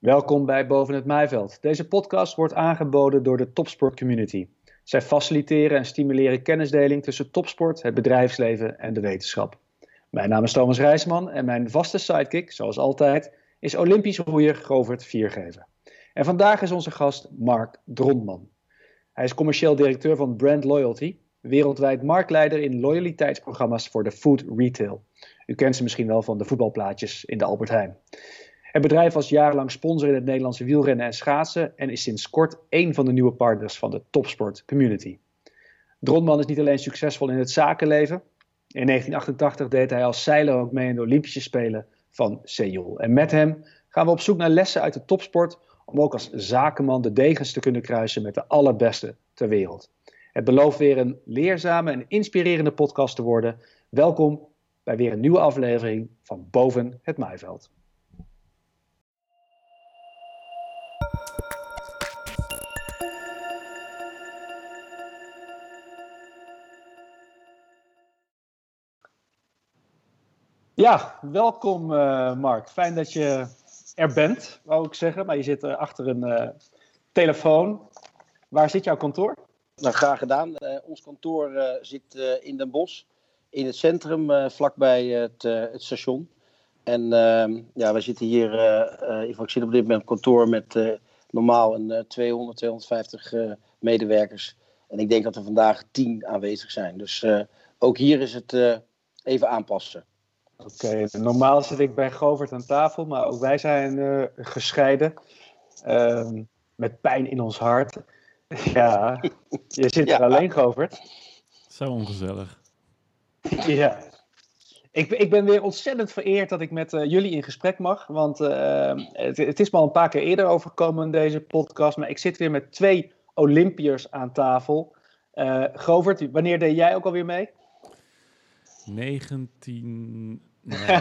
Welkom bij Boven het Maaiveld. Deze podcast wordt aangeboden door de Topsport Community. Zij faciliteren en stimuleren kennisdeling tussen topsport, het bedrijfsleven en de wetenschap. Mijn naam is Thomas Rijsman en mijn vaste sidekick, zoals altijd, is Olympisch roeier Govert Viergever. En vandaag is onze gast Mark Drondman. Hij is commercieel directeur van Brand Loyalty, wereldwijd marktleider in loyaliteitsprogramma's voor de food retail. U kent ze misschien wel van de voetbalplaatjes in de Albert Heijn. Het bedrijf was jarenlang sponsor in het Nederlandse wielrennen en schaatsen en is sinds kort één van de nieuwe partners van de topsport community. Drondman is niet alleen succesvol in het zakenleven. In 1988 deed hij als zeiler ook mee in de Olympische Spelen van Seoul. En met hem gaan we op zoek naar lessen uit de topsport om ook als zakenman de degens te kunnen kruisen met de allerbeste ter wereld. Het belooft weer een leerzame en inspirerende podcast te worden. Welkom bij weer een nieuwe aflevering van Boven het Maaiveld. Ja, welkom uh, Mark. Fijn dat je er bent, wou ik zeggen. Maar je zit uh, achter een uh, telefoon. Waar zit jouw kantoor? Nou, graag gedaan. ons kantoor zit in Den Bosch, in het centrum, vlakbij het, het, station. En ehm, ja, wij zitten hier, ik zit op dit moment op kantoor met normaal een 200, 250 medewerkers. En ik denk dat er vandaag 10 aanwezig zijn. Dus ook hier is het even aanpassen. Oké, normaal zit ik bij Govert aan tafel, maar ook wij zijn uh, gescheiden. Uh, met pijn in ons hart. Ja, je zit ja. er alleen, Govert. Zo ongezellig. Ja. Ik, ik ben weer ontzettend vereerd dat ik met uh, jullie in gesprek mag. Want uh, het, het, is me al een paar keer eerder overgekomen in deze podcast. Maar ik zit weer met twee Olympiërs aan tafel. Uh, Govert, wanneer deed jij ook alweer mee? 19 Nee.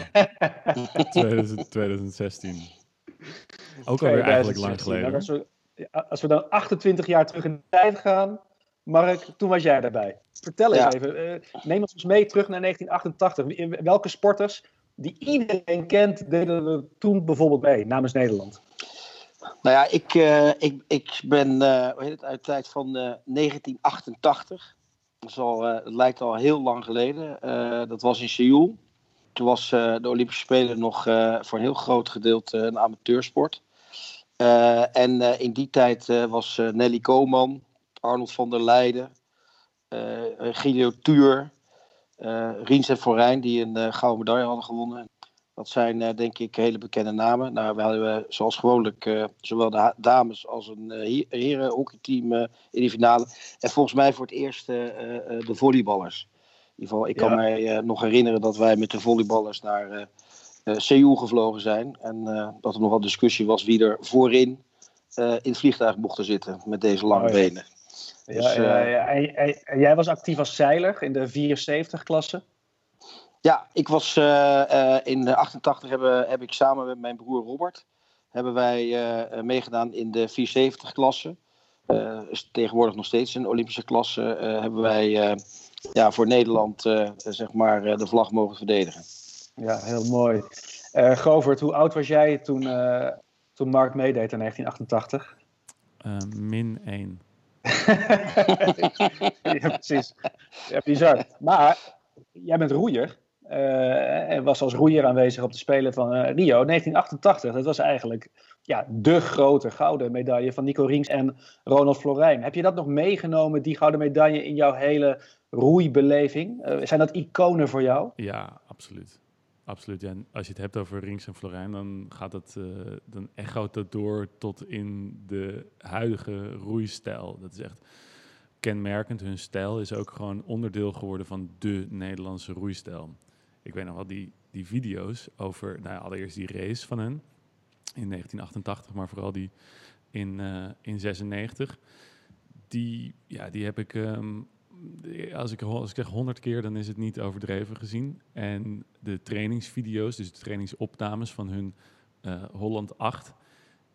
2016. Ook alweer eigenlijk lang geleden. Als we, als we dan 28 jaar terug in de tijd gaan, Mark, toen was jij daarbij. Vertel eens even, uh, neem ons mee terug naar 1988. Welke sporters die iedereen kent, deden er toen bijvoorbeeld mee namens Nederland? Nou ja, ik, uh, ik, ik ben uh, hoe heet het, uit de tijd van 1988. Dat, al, dat lijkt al heel lang geleden. dat was in Seoul. Toen was uh, de Olympische Spelen nog uh, voor een heel groot gedeelte een amateursport. Uh, en in die tijd was Nelly Koman, Arnold van der Leijden, Gilio Tuur, Riens en Forijn, die een gouden medaille hadden gewonnen. Dat zijn denk ik hele bekende namen. Nou, we hadden zoals gewoonlijk zowel de dames als een herenhockeyteam in de finale. En volgens mij voor het eerst de volleyballers ieder geval, ik kan mij uh, nog herinneren dat wij met de volleyballers naar uh, uh, Seoul gevlogen zijn. En dat er nogal discussie was wie er voorin in het vliegtuig mocht zitten met deze lange oh, ja. benen. Dus, ja, ja, en, en, jij was actief als zeiler in de 74-klasse? Ja, ik was in de 88 hebben, heb ik samen met mijn broer Robert hebben wij meegedaan in de 74-klasse. is tegenwoordig nog steeds een Olympische klasse. hebben wij ja, voor Nederland uh, zeg maar, uh, de vlag mogen verdedigen. Ja, heel mooi. Uh, Govert, hoe oud was jij toen, toen Mark meedeed in 1988? min 1. ja, precies. Ja, bizar. Maar jij bent roeier. en was als roeier aanwezig op de Spelen van Rio 1988. Dat was eigenlijk ja, de grote gouden medaille van Nico Rings en Ronald Florijn. Heb je dat nog meegenomen, die gouden medaille, in jouw hele roeibeleving? Uh, zijn dat iconen voor jou? Ja, absoluut. Absoluut. Ja. als je het hebt over Rings en Florijn, dan gaat het, uh, dan echoot dat door tot in de huidige roeistijl. Dat is echt kenmerkend. Hun stijl is ook gewoon onderdeel geworden van de Nederlandse roeistijl. Ik weet nog wel die, die video's over, nou allereerst die race van hen in 1988, maar vooral die in, uh, in 96. Die, ja, die heb ik um, als ik, als ik zeg 100 keer, dan is het niet overdreven gezien. En de trainingsvideo's, dus de trainingsopnames van hun uh, Holland 8,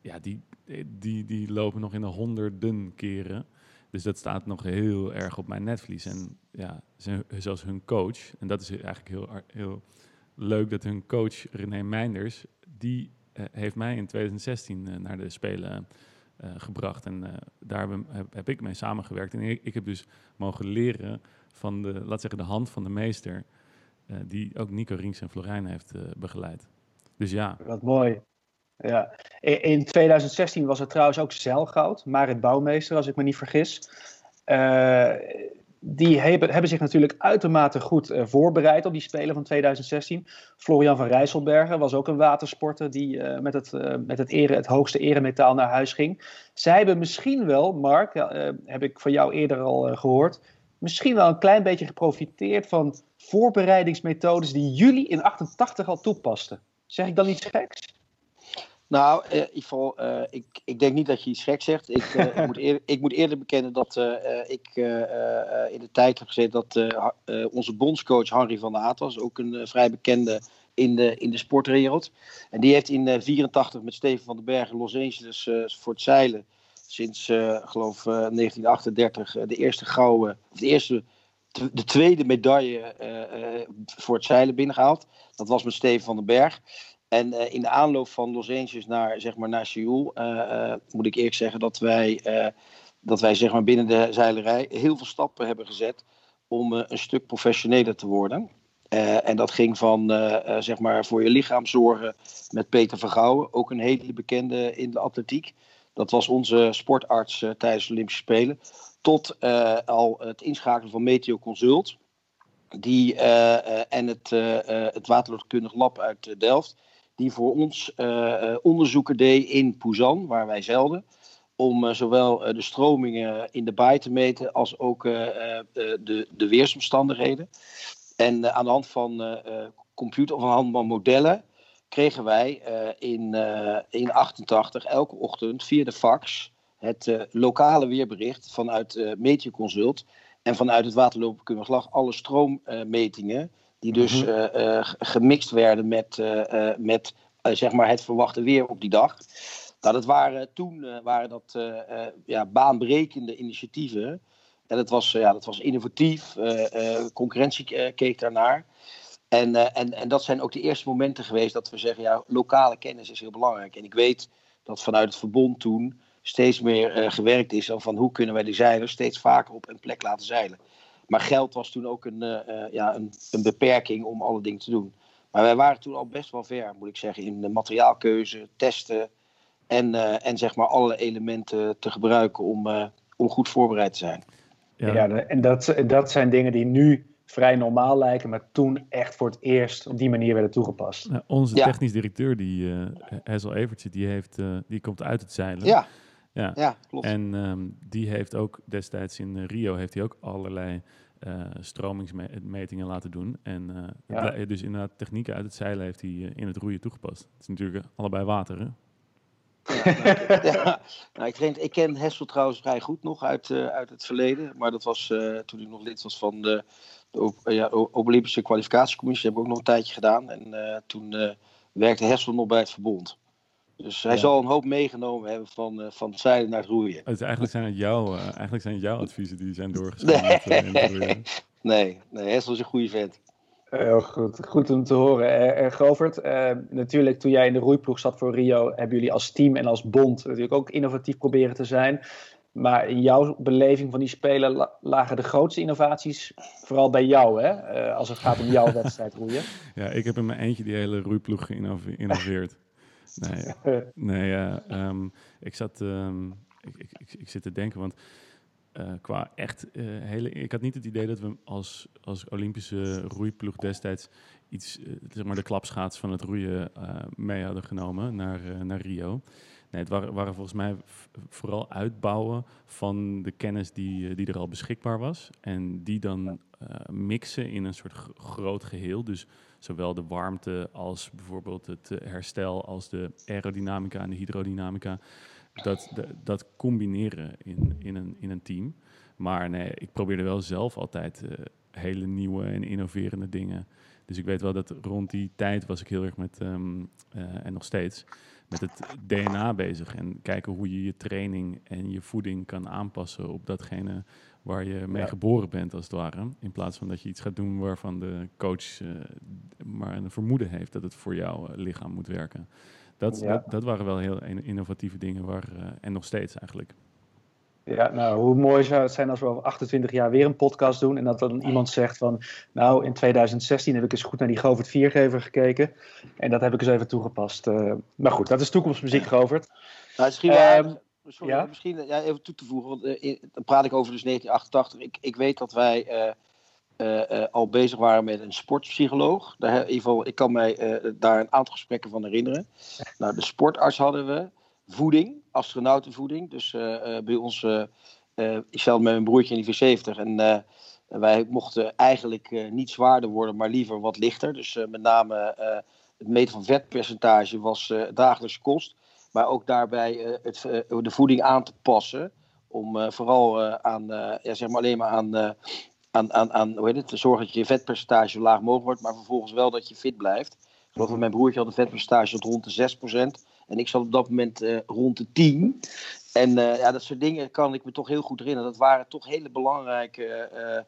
ja, die, die, die lopen nog in de honderden keren. Dus dat staat nog heel erg op mijn netvlies. En ja, zelfs hun coach, en dat is eigenlijk heel, heel leuk dat hun coach René Meinders, die heeft mij in 2016 naar de Spelen gebracht. En daar heb, heb, ik mee samengewerkt. En ik, ik, heb dus mogen leren van de, laat zeggen, de hand van de meester. die ook Nico Rings en Florijn heeft begeleid. Dus ja. Wat mooi. Ja. In 2016 was er trouwens ook zeilgoud. Marit Bouwmeester, als ik me niet vergis. Die hebben, hebben, zich natuurlijk uitermate goed uh, voorbereid op die Spelen van 2016. Florian van Rijsselbergen was ook een watersporter die uh, met, het, met het, ere, het hoogste eremetaal naar huis ging. Zij hebben misschien wel, Mark, heb ik van jou eerder al gehoord, misschien wel een klein beetje geprofiteerd van voorbereidingsmethodes die jullie in 88 al toepasten. Zeg ik dan iets geks? Nou, ieder geval, uh, ik, ik denk niet dat je iets gek zegt. Ik, uh, ik, moet, eerder, ik moet eerder bekennen dat uh, ik in de tijd heb gezeten dat onze bondscoach Henry van der Aat ook een vrij bekende in de, in de sportwereld. En die heeft in 1984 met Steven van den Berg in Los Angeles voor het zeilen sinds, geloof 1938, de eerste gouden, de eerste de tweede medaille voor het zeilen binnengehaald. Dat was met Steven van den Berg. En uh, in de aanloop van Los Angeles naar, zeg maar, naar Seoul uh, uh, moet ik eerlijk zeggen dat wij, dat wij zeg maar, binnen de zeilerij heel veel stappen hebben gezet om een stuk professioneler te worden. en dat ging van zeg maar voor je lichaam zorgen met Peter Vergouwen, ook een hele bekende in de atletiek. Dat was onze sportarts tijdens de Olympische Spelen. Tot al het inschakelen van Meteo Consult. Die, en het, het waterkundig lab uit Delft die voor ons uh, onderzoeken deed in Puzan, waar wij zelden. Om uh, zowel de stromingen in de baai te meten als ook de, de weersomstandigheden. En aan de hand van computer of aan de hand van modellen kregen wij in, in 88 elke ochtend via de fax het lokale weerbericht vanuit Meteoconsult en vanuit het waterloopkundig lag alle stroommetingen die dus mhm. eh, eh, gemixt werden met, eh, met zeg maar het verwachte weer op die dag. Nou, dat waren, toen waren dat ja, baanbrekende initiatieven. En dat was, ja, dat was innovatief, concurrentie keek daarnaar. En, en, en dat zijn ook de eerste momenten geweest dat we zeggen, ja, lokale kennis is heel belangrijk. En ik weet dat vanuit het verbond toen steeds meer gewerkt is van hoe kunnen wij de zeilers steeds vaker op een plek laten zeilen. Maar geld was toen ook een, uh, ja, een, een, beperking om alle dingen te doen. Maar wij waren toen al best wel ver, moet ik zeggen, in de materiaalkeuze, testen en, uh, en zeg maar alle elementen te gebruiken om, uh, om goed voorbereid te zijn. Ja, ja en dat, dat zijn dingen die nu vrij normaal lijken, maar toen echt voor het eerst op die manier werden toegepast. Nou, onze ja. technisch directeur, die uh, Hazel Evertje, die, heeft, uh, die komt uit het zeilen. Ja, ja. ja klopt. En um, die heeft ook destijds in uh, Rio heeft hij ook allerlei uh, stromingsmetingen laten doen. En uh, ja. dus inderdaad technieken uit het zeilen heeft hij in het roeien toegepast. Het is natuurlijk allebei water, hè? Ja, ja. Nou, ik, train, ik, ken Hessel trouwens vrij goed nog uit, uit het verleden. Maar dat was toen ik nog lid was van de, de ja, Olympische kwalificatiecommissie. Dat heb ik ook nog een tijdje gedaan. En toen werkte Hessel nog bij het verbond. Dus hij ja. zal een hoop meegenomen hebben van, uh, van het zeilen naar het roeien. Dus eigenlijk, zijn het jouw, uh, eigenlijk zijn het jouw adviezen die zijn doorgestuurd. Nee, uh, nee, nee, Hessel is een goede vent. Heel goed, goed om te horen. Uh, Govert, natuurlijk toen jij in de roeiploeg zat voor Rio, hebben jullie als team en als bond natuurlijk ook innovatief proberen te zijn. Maar in jouw beleving van die spelen lagen de grootste innovaties vooral bij jou, hè? als het gaat om jouw wedstrijd roeien. Ja, ik heb in mijn eentje die hele roeiploeg geïnnoveerd. Nee, nee um, ik zat. Um, ik, ik, ik, ik, zit te denken, want uh, qua echt uh, hele. Ik had niet het idee dat we als, als Olympische roeiploeg destijds iets, uh, zeg maar de klapschaats van het roeien mee hadden genomen naar, naar Rio. Nee, het waren, waren volgens mij vooral uitbouwen van de kennis die, die er al beschikbaar was. En die dan mixen in een soort groot geheel. Dus zowel de warmte als bijvoorbeeld het eh, herstel, als de aerodynamica en de hydrodynamica. Dat, dat combineren in, in, een, in een team. Maar nee, ik probeerde wel zelf altijd uh, hele nieuwe en innoverende dingen. Dus ik weet wel dat rond die tijd was ik heel erg met, um, uh, en nog steeds, met het DNA bezig. En kijken hoe je je training en je voeding kan aanpassen op datgene waar je mee geboren bent, als het ware. In plaats van dat je iets gaat doen waarvan de coach uh, maar een vermoeden heeft dat het voor jouw uh, lichaam moet werken. Dat, dat, dat, waren wel heel innovatieve dingen, waar, en nog steeds eigenlijk. Ja, nou, hoe mooi zou het zijn als we over 28 jaar weer een podcast doen en dat dan iemand zegt van, nou, in 2016 heb ik eens goed naar die Govert 4-gever gekeken en dat heb ik eens even toegepast. Uh, maar goed, dat is toekomstmuziek, Govert. Nou, misschien wel, sorry, ja? misschien ja, even toe te voegen, want uh, dan praat ik over dus 1988. Ik, ik weet dat wij uh, al bezig waren met een sportpsycholoog. Daar, in ieder geval, ik kan mij daar een aantal gesprekken van herinneren. Nou, de sportarts hadden we voeding, astronautenvoeding. Dus uh, bij ons, uh, ik zat met mijn broertje in die V70 en wij mochten eigenlijk niet zwaarder worden, maar liever wat lichter. Dus met name het meten van vetpercentage was dagelijkse kost. Maar ook daarbij het, de voeding aan te passen. Om vooral aan, ja, zeg maar alleen maar aan, aan, aan, aan hoe heet het, te zorgen dat je vetpercentage zo laag mogelijk wordt. Maar vervolgens wel dat je fit blijft. Ik geloof dat mijn broertje had een vetpercentage tot rond de 6%. En ik zat op dat moment uh, rond de 10. En uh, ja, dat soort dingen kan ik me toch heel goed herinneren. Dat waren toch hele belangrijke uh,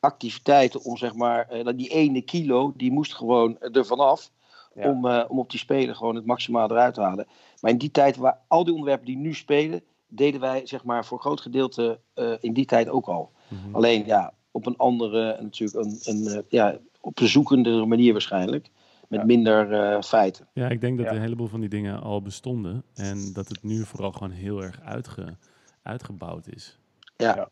activiteiten om zeg maar, die ene kilo, die moest gewoon er vanaf. Ja. Om, om op die spelen gewoon het maximaal eruit te halen. Maar in die tijd, waar al die onderwerpen die nu spelen, deden wij zeg maar voor groot gedeelte in die tijd ook al. Mm -hmm. Alleen ja, op een andere, natuurlijk een, een ja, op een zoekende manier waarschijnlijk met minder uh, feiten. Ja, ik denk dat ja. een heleboel van die dingen al bestonden. En dat het nu vooral gewoon heel erg uitge, uitgebouwd is. Ja, ja.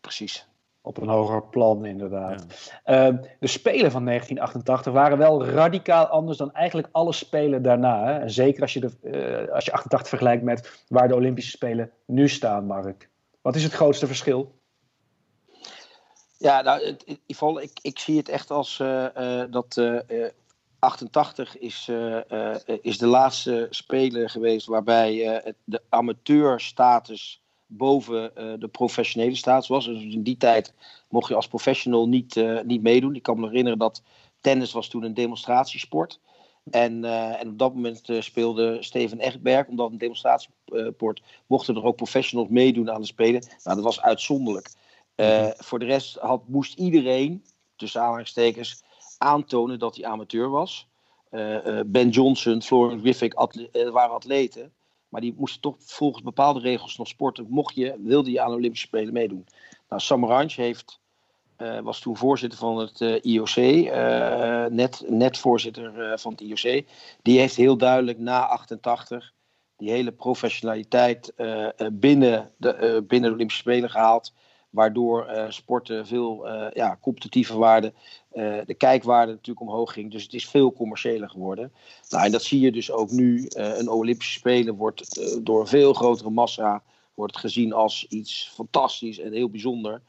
precies. Op een hoger plan, inderdaad. Ja. Uh, de Spelen van 1988 waren wel radicaal anders dan eigenlijk alle Spelen daarna. Hè? Zeker als je, de, uh, als je 88 vergelijkt met waar de Olympische Spelen nu staan, Mark. Wat is het grootste verschil? Ja, nou, ik, ik zie het echt als uh, dat 88 is, uh, uh, is de laatste speler geweest waarbij uh, de amateurstatus boven de professionele status was. Dus in die tijd mocht je als professional niet, niet meedoen. Ik kan me herinneren dat tennis was toen een demonstratiesport. En, en op dat moment speelde Steven Echtberg, omdat een demonstratiesport, mochten er ook professionals meedoen aan de Spelen. Nou, dat was uitzonderlijk. Mhm. Voor de rest had, moest iedereen, tussen aanhalingstekens, aantonen dat hij amateur was. Uh, ben Johnson, Florence Griffith uh, waren atleten. Maar die moesten toch volgens bepaalde regels nog sporten. Mocht je, wilde je aan de Olympische Spelen meedoen. Nou, Samaranch heeft, was toen voorzitter van het IOC. net, net voorzitter van het IOC. Die heeft heel duidelijk na 88 die hele professionaliteit binnen, de, binnen de Olympische Spelen gehaald waardoor uh, sporten veel uh, ja, competitiever waren. Uh, de kijkwaarde natuurlijk omhoog ging. Dus het is veel commerciëler geworden. Nou, en dat zie je dus ook nu. een Olympische Spelen wordt door een veel grotere massa wordt gezien als iets fantastisch en heel bijzonder.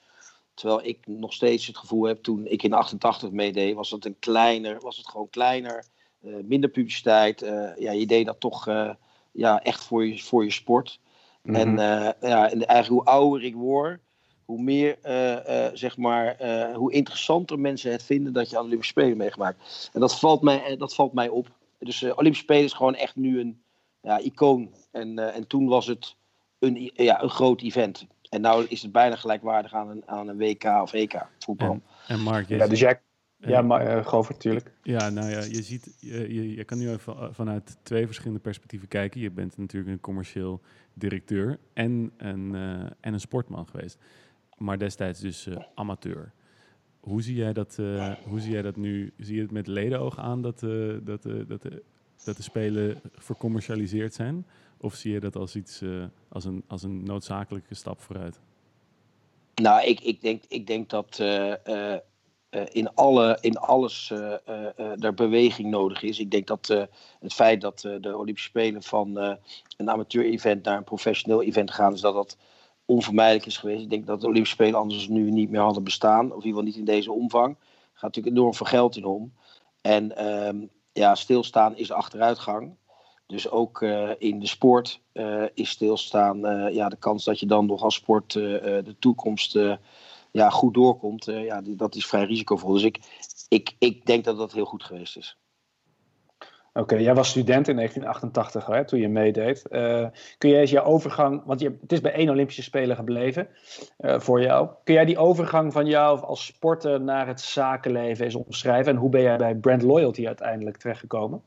Terwijl ik nog steeds het gevoel heb, toen ik in 88 meedeed, was het, een kleiner, was het gewoon kleiner, minder publiciteit. ja, je deed dat toch ja, echt voor je, voor je sport. Mm -hmm. En, ja, en eigenlijk hoe ouder ik word, hoe meer, uh, uh, zeg maar, uh, hoe interessanter mensen het vinden dat je aan Olympische Spelen meegemaakt. En dat valt mij, dat valt mij op. Dus Olympische Spelen is gewoon echt nu een ja, icoon. En, en toen was het een, ja, een groot event. En nu is het bijna gelijkwaardig aan een, aan een WK of EK voetbal. En, en Mark, ja, dus jij, ja, maar uh, Govert, natuurlijk. Ja, nou ja, je ziet, je, je, je, kan nu even vanuit twee verschillende perspectieven kijken. Je bent natuurlijk een commercieel directeur en een, uh, en een sportman geweest maar destijds dus uh, amateur. Hoe zie jij dat, uh, hoe zie jij dat nu? Zie je het met ledenoog aan dat, uh, dat, dat, dat de spelen vercommercialiseerd zijn? Of zie je dat als iets als, een, als een noodzakelijke stap vooruit? Nou, ik, ik, denk, ik denk dat in, alle, in alles er beweging nodig is. Ik denk dat het feit dat de Olympische Spelen van een amateur-event naar een professioneel event gaan, is dat dat onvermijdelijk is geweest. Ik denk dat de Olympische Spelen anders nu niet meer hadden bestaan. Of in ieder geval niet in deze omvang. Er gaat natuurlijk enorm veel geld in om. En um, ja, stilstaan is achteruitgang. Dus ook uh, in de sport uh, is stilstaan. Uh, ja, de kans dat je dan nog als sport de toekomst ja, goed doorkomt, ja, dat is vrij risicovol. Dus ik, ik, ik denk dat dat heel goed geweest is. Oké, jij was student in 1988 hè, toen je meedeed. Uh, kun jij eens je overgang, want je, het is bij één Olympische Spelen gebleven uh, voor jou. Kun jij die overgang van jou als sporter naar het zakenleven eens omschrijven? En hoe ben jij bij Brand Loyalty uiteindelijk terechtgekomen?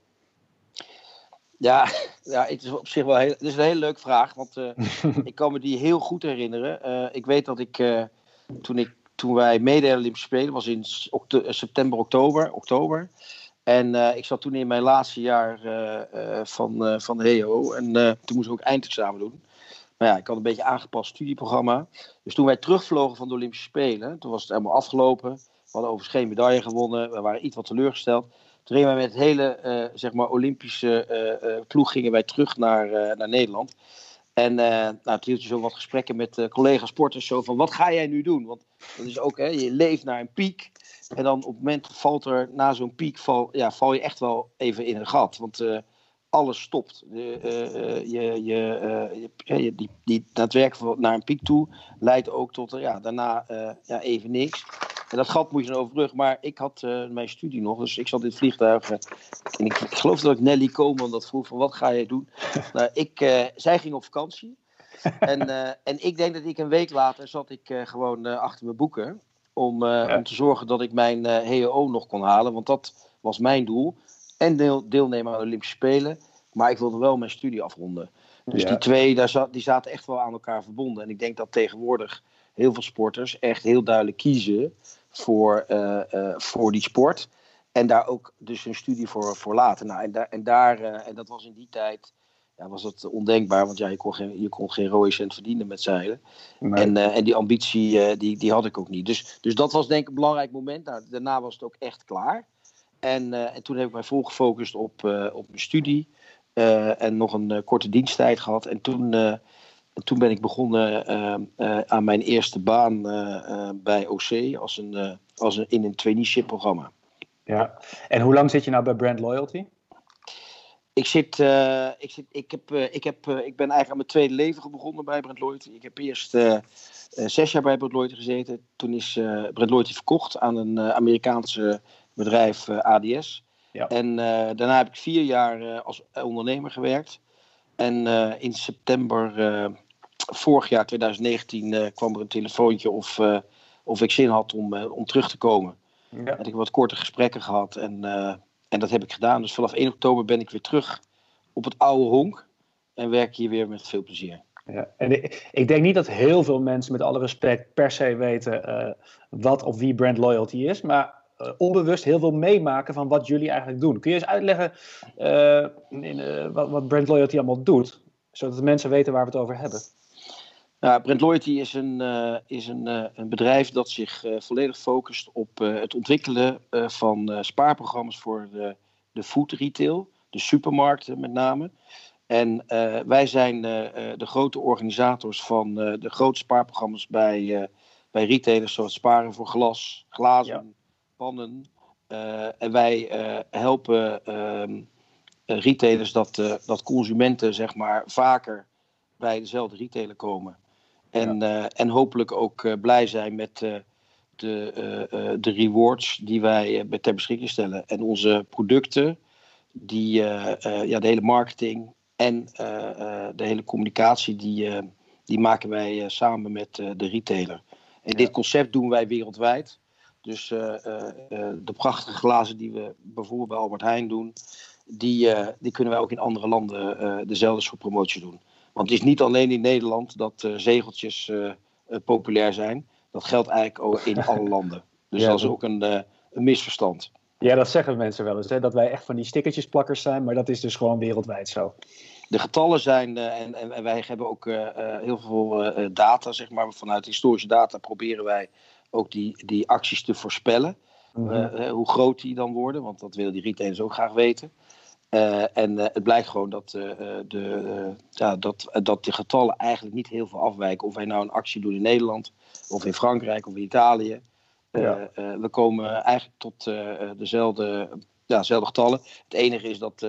Ja, ja, het is op zich wel heel, het is een hele leuke vraag. Want uh, ik kan me die heel goed herinneren. Ik weet dat ik, toen, ik toen wij meededen Olympische Spelen, was in september, oktober. oktober en ik zat toen in mijn laatste jaar van, van de HEO. En toen moest ik ook eindexamen doen. Maar ja, ik had een beetje aangepast studieprogramma. Dus toen wij terugvlogen van de Olympische Spelen, toen was het helemaal afgelopen. We hadden overigens geen medaille gewonnen. We waren iets wat teleurgesteld. Toen gingen wij met het hele uh, zeg maar Olympische uh, ploeg gingen wij terug naar, naar Nederland. En nou, toen hield je zo wat gesprekken met collega sporters. Zo van, wat ga jij nu doen? Want dat is ook, hè, je leeft naar een piek. En dan op het moment valt er, na zo'n piek, val, ja, val je echt wel even in een gat. Want alles stopt. Je, je, die, die, naar een piek toe leidt ook tot ja, daarna ja, even niks. En dat gat moet je dan overbruggen. Maar ik had mijn studie nog, dus ik zat in het vliegtuig. en ik, ik, geloof dat ik Nelly Koman dat vroeg van wat ga je doen? nou, ik, zij ging op vakantie. en, en ik denk dat ik een week later zat ik gewoon achter mijn boeken. Om, om te zorgen dat ik mijn HEO nog kon halen. Want dat was mijn doel en deel, deelnemen aan de Olympische Spelen. Maar ik wilde wel mijn studie afronden. Dus die twee, daar zat, die zaten echt wel aan elkaar verbonden. En ik denk dat tegenwoordig heel veel sporters echt heel duidelijk kiezen voor, uh, uh, voor die sport. En daar ook dus hun studie voor, voor laten. Nou, en, daar, en, daar, uh, en dat was in die tijd ja, was dat ondenkbaar. Want ja, je kon geen, je kon geen rode cent verdienen met zeilen. Nee. En, en die ambitie die, die had ik ook niet. Dus, dus dat was denk ik een belangrijk moment. Nou, daarna was het ook echt klaar. En, en toen heb ik mij vol gefocust op, op mijn studie. En nog een korte diensttijd gehad. En toen, toen ben ik begonnen aan mijn eerste baan bij OC als een, als een, in een traineeship programma. Ja, en hoe lang zit je nou bij Brand Loyalty? Ik, zit, ik, zit, ik, heb, ik, heb, ik ben eigenlijk aan mijn tweede leven begonnen bij Brand Loyalty. Ik heb eerst zes jaar bij Brand Loyalty gezeten. Toen is Brand Loyalty verkocht aan een Amerikaanse bedrijf uh, ADS. Ja. En uh, daarna heb ik vier jaar uh, als ondernemer gewerkt. En in september vorig jaar, 2019, kwam er een telefoontje of, of ik zin had om, om terug te komen. Ja. En ik heb wat korte gesprekken gehad en, en dat heb ik gedaan. Dus vanaf 1 oktober ben ik weer terug op het oude honk en werk hier weer met veel plezier. Ja, en ik, ik, denk niet dat heel veel mensen met alle respect per se weten wat of wie brand loyalty is. Maar uh, onbewust heel veel meemaken van wat jullie eigenlijk doen. Kun je eens uitleggen uh, in, wat, wat Brand Loyalty allemaal doet, zodat de mensen weten waar we het over hebben? Nou, Brand Loyalty is een, is een, een bedrijf dat zich volledig focust op het ontwikkelen van spaarprogramma's voor de, de food retail, de supermarkten met name. En wij zijn de grote organisators van de grote spaarprogramma's bij, bij retailers, zoals sparen voor glas, glazen. Ja pannen. En wij helpen uh, retailers dat, dat consumenten zeg maar, vaker bij dezelfde retailer komen. En, ja. en hopelijk ook blij zijn met de, de rewards die wij ter beschikking stellen. En onze producten, die, ja, de hele marketing en de hele communicatie, die, die maken wij samen met de retailer. En ja. dit concept doen wij wereldwijd. Dus eh, eh, eh, de prachtige glazen die we bijvoorbeeld bij Albert Heijn doen, die, die kunnen wij ook in andere landen dezelfde soort promotie doen. Want het is niet alleen in Nederland dat zegeltjes populair zijn. Dat geldt eigenlijk ook in alle landen. Dus ja, dat is ook een, een misverstand. Ja, dat zeggen mensen wel eens, hè? dat wij echt van die stickertjesplakkers zijn, maar dat is dus gewoon wereldwijd zo. De getallen zijn, uh, en, en, wij hebben ook uh, heel veel data, zeg maar, vanuit historische data proberen wij ook die, die acties te voorspellen. Mm hoe groot die dan worden, want dat willen die retailers ook graag weten. Uh, en uh, het blijkt gewoon dat, de, ja, dat, dat de getallen eigenlijk niet heel veel afwijken. Of wij nou een actie doen in Nederland, of in Frankrijk, of in Italië. Ja. we komen eigenlijk tot dezelfde, ja, dezelfde getallen. Het enige is dat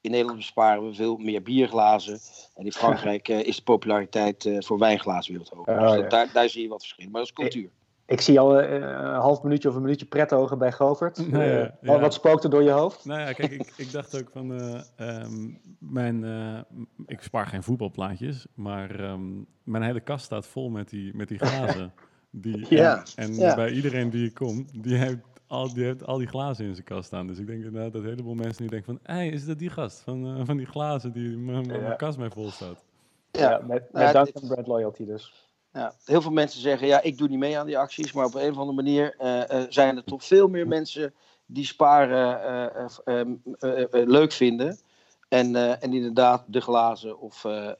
in Nederland besparen we veel meer bierglazen. En in Frankrijk is de populariteit voor wijnglazen wereldhoog. Oh, dus dat, daar, daar zie je wat verschil. Maar dat is cultuur. Ik zie al uh, een half minuutje of een minuutje prettogen bij Govert. Uh, ja. wat, wat spookt er door je hoofd? Nou ja, kijk, ik, ik dacht ook van... Uh, um, mijn, ik spaar geen voetbalplaatjes, maar um, mijn hele kast staat vol met die, met die glazen. Die, ja. En, en ja. bij iedereen die ik kom, die heeft al, die heeft al die glazen in zijn kast staan. Dus ik denk inderdaad dat een heleboel mensen nu denken van... Hey, is dat die gast van, van die glazen die mijn kast mee vol staat? Ja, ja met, met dank aan brand loyalty dus. Ja, heel veel mensen zeggen, ja, ik doe niet mee aan die acties. Maar op een of andere manier zijn er toch veel meer mensen die sparen leuk vinden. En, uh, en inderdaad de glazen of uh, uh,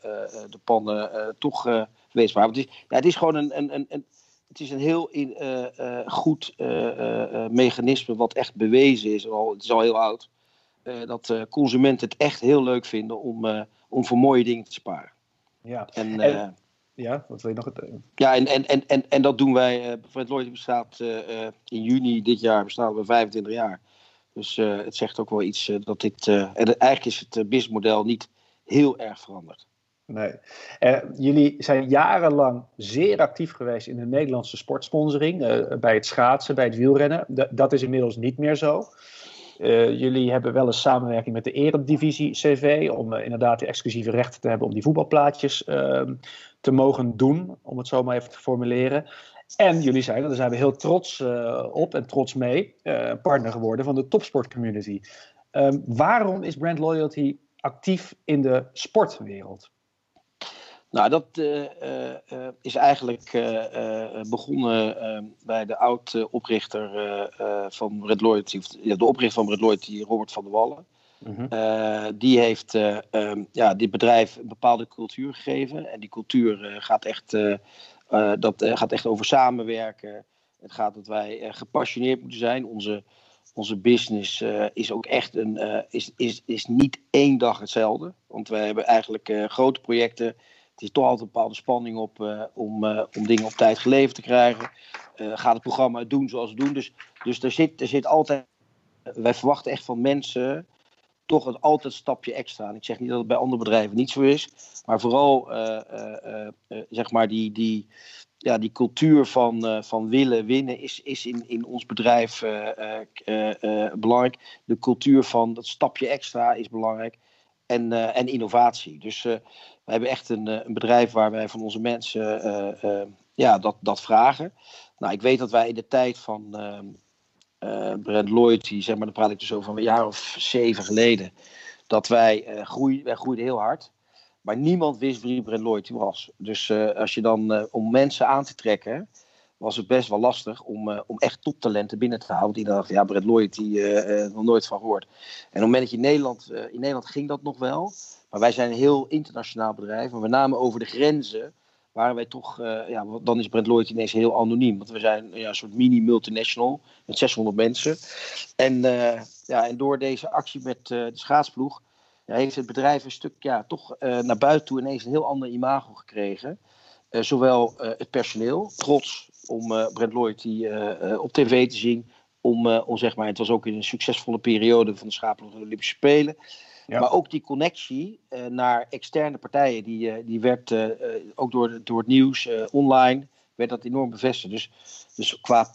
de pannen toch weesbaar. Het is, ja, het is gewoon een, een, een, een het is een heel in, goed mechanisme wat echt bewezen is. Al, het is al heel oud. dat consumenten het echt heel leuk vinden om, om voor mooie dingen te sparen. Ja, en, en ja, wat wil je nog? Het, Ja, en, en, en, en, en dat doen wij. Fred Lloyd bestaat in juni dit jaar, bestaan we 25 jaar. Dus het zegt ook wel iets dat dit. En eigenlijk is het businessmodel niet heel erg veranderd. Nee. jullie zijn jarenlang zeer actief geweest in de Nederlandse sportsponsoring. bij het schaatsen, bij het wielrennen. D dat is inmiddels niet meer zo. Jullie hebben wel een samenwerking met de Eredivisie CV. Om inderdaad de exclusieve rechten te hebben om die voetbalplaatjes ehm, te mogen doen. Om het zo maar even te formuleren. En jullie zijn, daar zijn we heel trots uh, op en trots mee, partner geworden van de topsport community. Um, waarom is brand loyalty actief in de sportwereld? Nou, dat uh, is eigenlijk begonnen bij de oud-oprichter van Red Loyalty, ja, de oprichter van Red Loyalty, Robert van der Wallen. -hmm. die heeft um, ja, dit bedrijf een bepaalde cultuur gegeven. En die cultuur gaat echt dat gaat echt over samenwerken. Het gaat dat wij gepassioneerd moeten zijn. Onze, onze business is ook echt een, is, is, is niet één dag hetzelfde. Want wij hebben eigenlijk grote projecten. Het is toch altijd een bepaalde spanning op om, om dingen op tijd geleverd te krijgen. gaat het programma doen zoals we doen. Dus, dus er, zit, er zit altijd. Wij verwachten echt van mensen toch het altijd stapje extra. En ik zeg niet dat het bij andere bedrijven niet zo is, maar vooral uh, uh, zeg maar die, die, ja, die cultuur van, van willen winnen is, is in, in ons bedrijf belangrijk. De cultuur van dat stapje extra is belangrijk. En, en innovatie. Dus we hebben echt een, een bedrijf waar wij van onze mensen ja, dat, dat vragen. Nou, ik weet dat wij in de tijd van uh, Lloyd, die, zeg maar, dan praat ik dus over een jaar of zeven geleden, dat wij, uh, groeiden, wij groeiden heel hard. Maar niemand wist wie Brent Lloyd was. Dus uh, als je dan, om mensen aan te trekken, was het best wel lastig om, om echt toptalenten binnen te houden. Want iedereen dacht, ja, Brent Lloyd, die nog nooit van gehoord. En op het moment dat je in Nederland, in Nederland ging dat nog wel. Maar wij zijn een heel internationaal bedrijf. En we namen over de grenzen waren wij toch, uh, ja, dan is Brent Lloyd ineens heel anoniem. Want we zijn ja, een soort mini-multinational met 600 mensen. En, uh, ja, en door deze actie met uh, de schaatsploeg ja, heeft het bedrijf een stuk ja, toch naar buiten toe ineens een heel ander imago gekregen. zowel het personeel, trots om Brent Lloyd die, op tv te zien. Om, om zeg maar, het was ook in een succesvolle periode van de schaatsploeg de Olympische Spelen. Maar ook die connectie uh, naar externe partijen, die, uh, die werd uh, ook door, door het nieuws online, werd dat enorm bevestigd. Dus, dus qua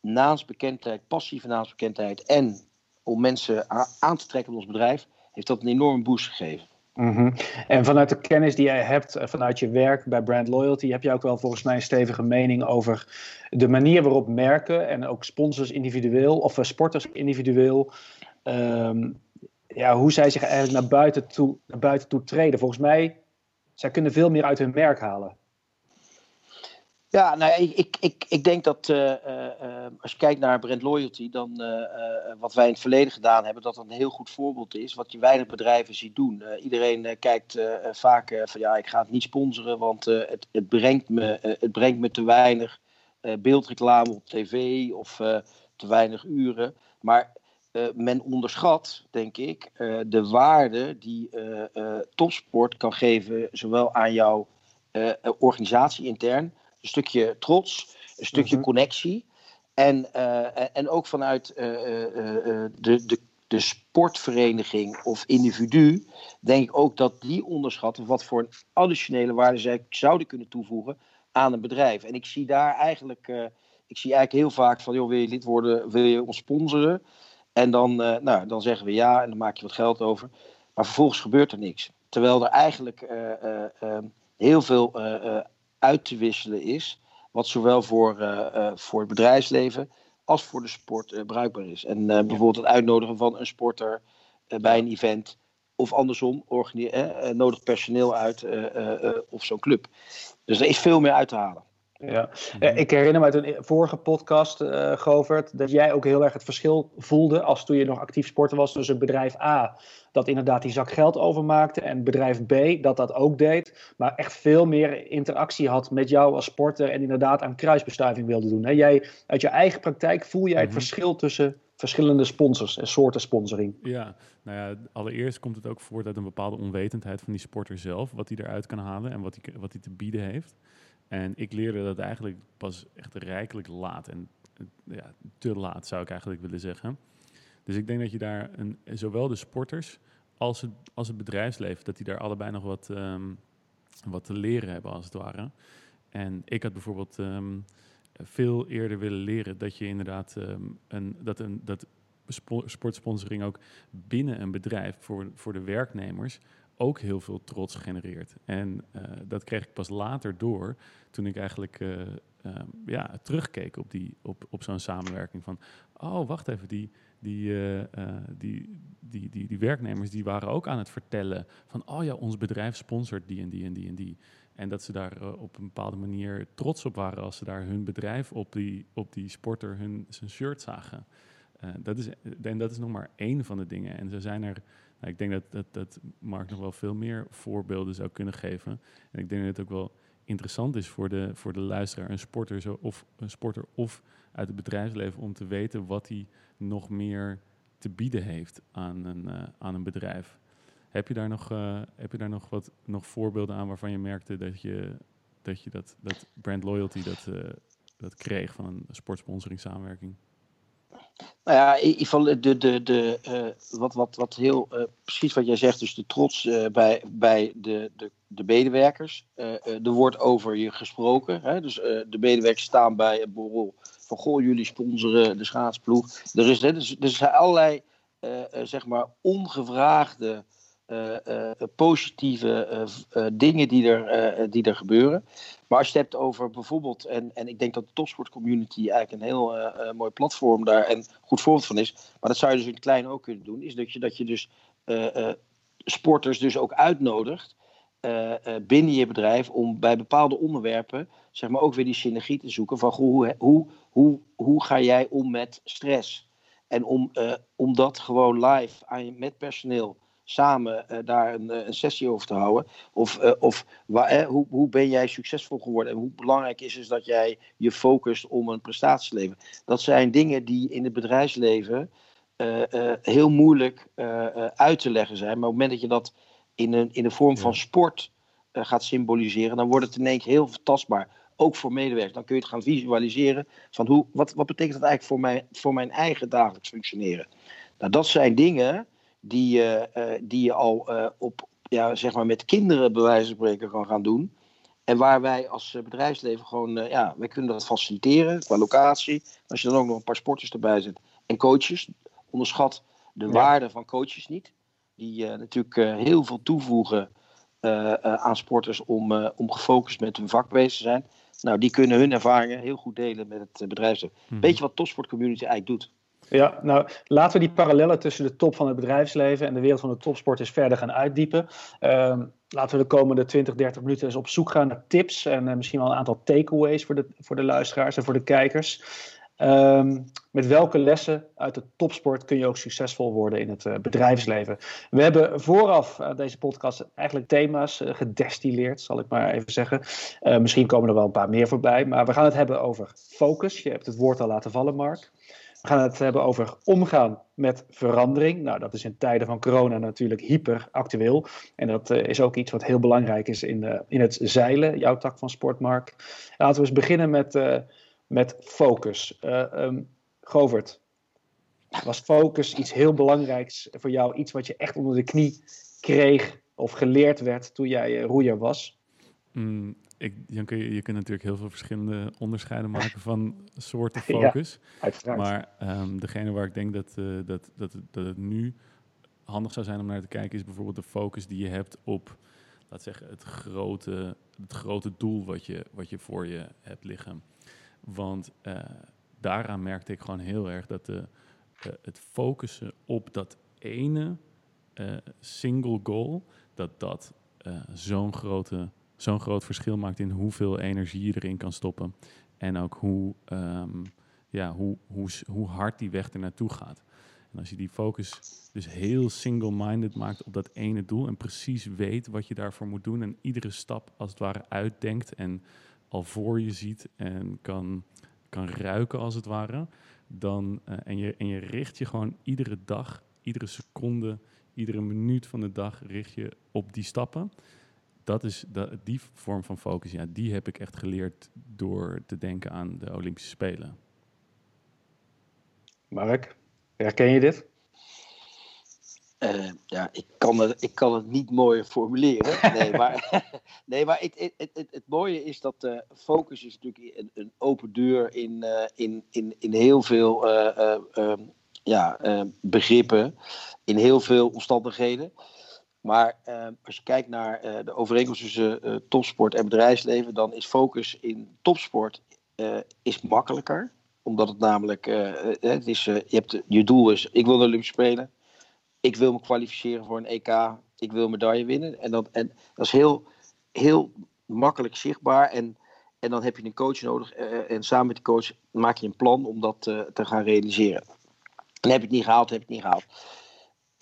naamsbekendheid, passieve naamsbekendheid en om mensen aan te trekken in ons bedrijf, heeft dat een enorme boost gegeven. Mm -hmm. En vanuit de kennis die jij hebt, vanuit je werk bij Brand Loyalty, heb je ook wel volgens mij een stevige mening over de manier waarop merken en ook sponsors individueel of sporters individueel um, ja, hoe zij zich eigenlijk naar buiten, toe, naar buiten toe treden. Volgens mij, zij kunnen veel meer uit hun merk halen. Ja, nou, ik, ik, ik, ik denk dat uh, uh, als je kijkt naar brand loyalty, dan wat wij in het verleden gedaan hebben, dat dat een heel goed voorbeeld is, wat je weinig bedrijven ziet doen. iedereen kijkt vaak van ja, ik ga het niet sponsoren, want het, het, brengt me, het brengt me te weinig beeldreclame op tv of te weinig uren. Maar uh, men onderschat, denk ik, uh, de waarde die uh, topsport kan geven, zowel aan jouw organisatie intern, een stukje trots, een stukje mm-hmm. connectie, en, en ook vanuit de, de, de sportvereniging of individu, denk ik ook dat die onderschatten wat voor een additionele waarde zij zouden kunnen toevoegen aan een bedrijf. En ik zie daar eigenlijk, ik zie eigenlijk heel vaak van, joh, wil je lid worden, wil je ons sponsoren? En dan, uh, nou, dan zeggen we ja en dan maak je wat geld over. Maar vervolgens gebeurt er niks. Terwijl er eigenlijk uh, uh, heel veel uit te wisselen is. Wat zowel voor, voor het bedrijfsleven als voor de sport bruikbaar is. En bijvoorbeeld het uitnodigen van een sporter bij een event of andersom, nodig personeel uit of zo'n club. Dus er is veel meer uit te halen. Ja. Ik herinner me uit een vorige podcast, uh, Govert, dat jij ook heel erg het verschil voelde als toen je nog actief sporter was tussen bedrijf A, dat inderdaad die zak geld overmaakte, en bedrijf B, dat dat ook deed, maar echt veel meer interactie had met jou als sporter en inderdaad aan kruisbestuiving wilde doen. Hè? Jij, uit je eigen praktijk voel jij het mhm. verschil tussen verschillende sponsors en soorten sponsoring? Ja, nou ja, allereerst komt het ook voort uit een bepaalde onwetendheid van die sporter zelf, wat hij eruit kan halen en wat hij, wat hij te bieden heeft. En ik leerde dat eigenlijk pas echt rijkelijk laat. En ja, te laat zou ik eigenlijk willen zeggen. Dus ik denk dat je daar een, zowel de sporters als het, als het bedrijfsleven, dat die daar allebei nog wat, ehm, wat te leren hebben als het ware. En ik had bijvoorbeeld ehm, veel eerder willen leren dat je inderdaad um, een, dat, een, dat sportsponsoring ook binnen een bedrijf voor, voor de werknemers ook heel veel trots genereert. En uh, dat kreeg ik pas later door toen ik eigenlijk uh, uh, ja, terugkeek op, die, op, op zo'n samenwerking van, oh wacht even, die, die, die, die, die, die werknemers die waren ook aan het vertellen van, oh ja, ons bedrijf sponsort die en die en die en die. En dat ze daar op een bepaalde manier trots op waren als ze daar hun bedrijf op die, op die sporter hun zijn shirt zagen. dat is, en dat is nog maar één van de dingen. En zo zijn er ik denk dat, dat, dat Mark nog wel veel meer voorbeelden zou kunnen geven. En ik denk dat het ook wel interessant is voor de, voor de luisteraar, een sporter, zo, of, een sporter of uit het bedrijfsleven, om te weten wat hij nog meer te bieden heeft aan een, uh, aan een bedrijf. Heb je daar nog, uh, heb je daar nog wat nog voorbeelden aan waarvan je merkte dat je dat, je dat, dat brand loyalty dat, uh, dat kreeg van een sportsponsoring samenwerking? Nou ja, in ieder geval de, de, de, uh, wat, wat, wat heel uh, precies wat jij zegt, dus de trots uh, bij, bij de, de, de medewerkers. er wordt over je gesproken. Hè? Dus de medewerkers staan bij een borrel van goh, jullie sponsoren de schaatsploeg. Er, is, hè, dus, er zijn allerlei zeg maar ongevraagde uh, positieve dingen die er, die er gebeuren. Maar als je het hebt over bijvoorbeeld, en, en ik denk dat de topsportcommunity eigenlijk een heel mooi platform daar en goed voorbeeld van is. Maar dat zou je dus in het klein ook kunnen doen. Is dat je, dat je dus sporters dus ook uitnodigt. binnen je bedrijf om bij bepaalde onderwerpen zeg maar ook weer die synergie te zoeken van hoe, hoe, hoe, hoe ga jij om met stress en om, om dat gewoon live aan, met personeel samen uh, daar een, eh, een, sessie over te houden. Of, uh, of waar, hoe, hoe ben jij succesvol geworden en hoe belangrijk is het dat jij je focust om een prestatie te leveren. Dat zijn dingen die in het bedrijfsleven heel moeilijk uit te leggen zijn. Maar op het moment dat je dat in een, in de vorm van sport gaat symboliseren, dan wordt het in één keer heel tastbaar. Ook voor medewerkers. Dan kun je het gaan visualiseren van hoe, wat, wat betekent dat eigenlijk voor mijn, voor mijn eigen dagelijks functioneren. Nou, dat zijn dingen die, uh, die je al uh, op, ja, zeg maar met kinderen bij wijze van spreken kan gaan doen. En waar wij als bedrijfsleven gewoon, ja, wij kunnen dat faciliteren qua locatie. Als je dan ook nog een paar sporters erbij zet en coaches, onderschat de waarde van coaches niet. Die natuurlijk heel veel toevoegen aan sporters om, om gefocust met hun vak bezig te zijn. Nou, die kunnen hun ervaringen heel goed delen met het bedrijfsleven. Mm Weet je wat topsportcommunity eigenlijk doet? Ja, nou laten we die parallellen tussen de top van het bedrijfsleven en de wereld van de topsport eens verder gaan uitdiepen. Uh, laten we de komende 20, 30 minuten eens op zoek gaan naar tips en uh, misschien wel een aantal takeaways voor de, voor de luisteraars en voor de kijkers. Um, met welke lessen uit de topsport kun je ook succesvol worden in het uh, bedrijfsleven? We hebben vooraf uh, deze podcast eigenlijk thema's gedestilleerd, zal ik maar even zeggen. misschien komen er wel een paar meer voorbij, maar we gaan het hebben over focus. Je hebt het woord al laten vallen, Mark. We gaan het hebben over omgaan met verandering. Nou, dat is in tijden van corona natuurlijk hyper actueel. En dat uh, is ook iets wat heel belangrijk is in, in het zeilen, jouw tak van sportmark. Laten we eens beginnen met, uh, met focus. Um, Govert, was focus iets heel belangrijks voor jou? Iets wat je echt onder de knie kreeg of geleerd werd toen jij roeier was? Mm, ik, je, kun, je kunt natuurlijk heel veel verschillende onderscheiden maken van soorten focus. Ja, maar um, degene waar ik denk dat, uh, dat, dat, dat het nu handig zou zijn om naar te kijken, is bijvoorbeeld de focus die je hebt op, laat zeggen, het grote, het grote doel wat je, wat je voor je hebt liggen. Want uh, daaraan merkte ik gewoon heel erg dat de, het focussen op dat ene single goal, dat dat zo'n grote zo'n groot verschil maakt in hoeveel energie je erin kan stoppen. En ook hoe, ehm, ja, hoe, hoe, hoe hard die weg er naartoe gaat. En als je die focus dus heel single-minded maakt op dat ene doel en precies weet wat je daarvoor moet doen en iedere stap als het ware uitdenkt en al voor je ziet en kan, kan ruiken als het ware, dan, uh, en, je, en je richt je gewoon iedere dag, iedere seconde, iedere minuut van de dag richt je op die stappen dat is dat, die vorm van focus, ja, die heb ik echt geleerd door te denken aan de Olympische Spelen. Mark, herken je dit? Uh, ja, ik kan, het, ik kan het niet mooier formuleren. Nee, maar, nee, maar het, het, het, het mooie is dat uh, focus is natuurlijk een, een open deur in, uh, in, in, in heel veel um, ja, begrippen, in heel veel omstandigheden. Maar uh, als je kijkt naar uh, de overeenkomst tussen uh, topsport en bedrijfsleven, dan is focus in topsport is makkelijker. Omdat het namelijk, het is, je, hebt, je doel is, ik wil de Olympische Spelen. Ik wil me kwalificeren voor een EK. Ik wil medaille winnen. En dat, en dat is heel, heel makkelijk zichtbaar. En, en dan heb je een coach nodig. en samen met de coach maak je een plan om dat te gaan realiseren. En heb je het niet gehaald, heb je het niet gehaald.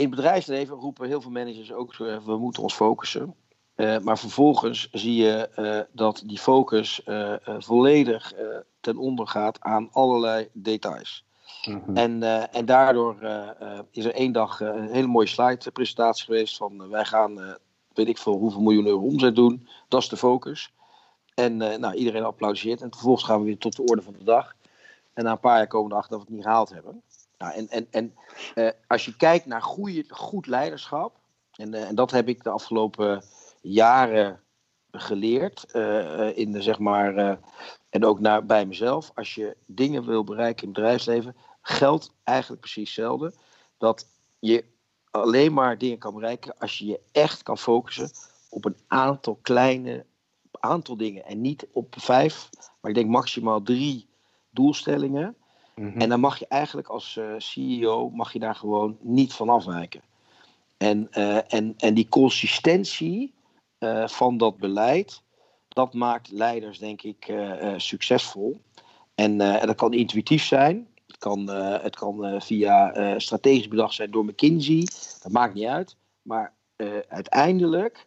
In het bedrijfsleven roepen heel veel managers ook, uh, we moeten ons focussen. Uh, maar vervolgens zie je uh, dat die focus volledig ten onder gaat aan allerlei details. Mm-hmm. En, en daardoor is er één dag een hele mooie slide-presentatie geweest van wij gaan, weet ik veel, hoeveel miljoen euro omzet doen. Dat is de focus. En nou, iedereen applaudiseert. En vervolgens gaan we weer tot de orde van de dag. En na een paar jaar komen we erachter dat we het niet gehaald hebben. Nou, en en, en uh, als je kijkt naar goede, goed leiderschap, en, uh, en dat heb ik de afgelopen jaren geleerd, uh, in de, zeg maar, en ook naar, bij mezelf, als je dingen wil bereiken in het bedrijfsleven, geldt eigenlijk precies hetzelfde. Dat je alleen maar dingen kan bereiken als je je echt kan focussen op een aantal kleine aantal dingen. En niet op vijf, maar ik denk maximaal drie doelstellingen. Mhm. En dan mag je eigenlijk als uh, CEO mag je daar gewoon niet van afwijken. En, uh, en, en die consistentie uh, van dat beleid, dat maakt leiders denk ik succesvol. En, en dat kan intuïtief zijn. Het kan, het kan via strategisch bedacht zijn door McKinsey. Dat maakt niet uit. Maar uiteindelijk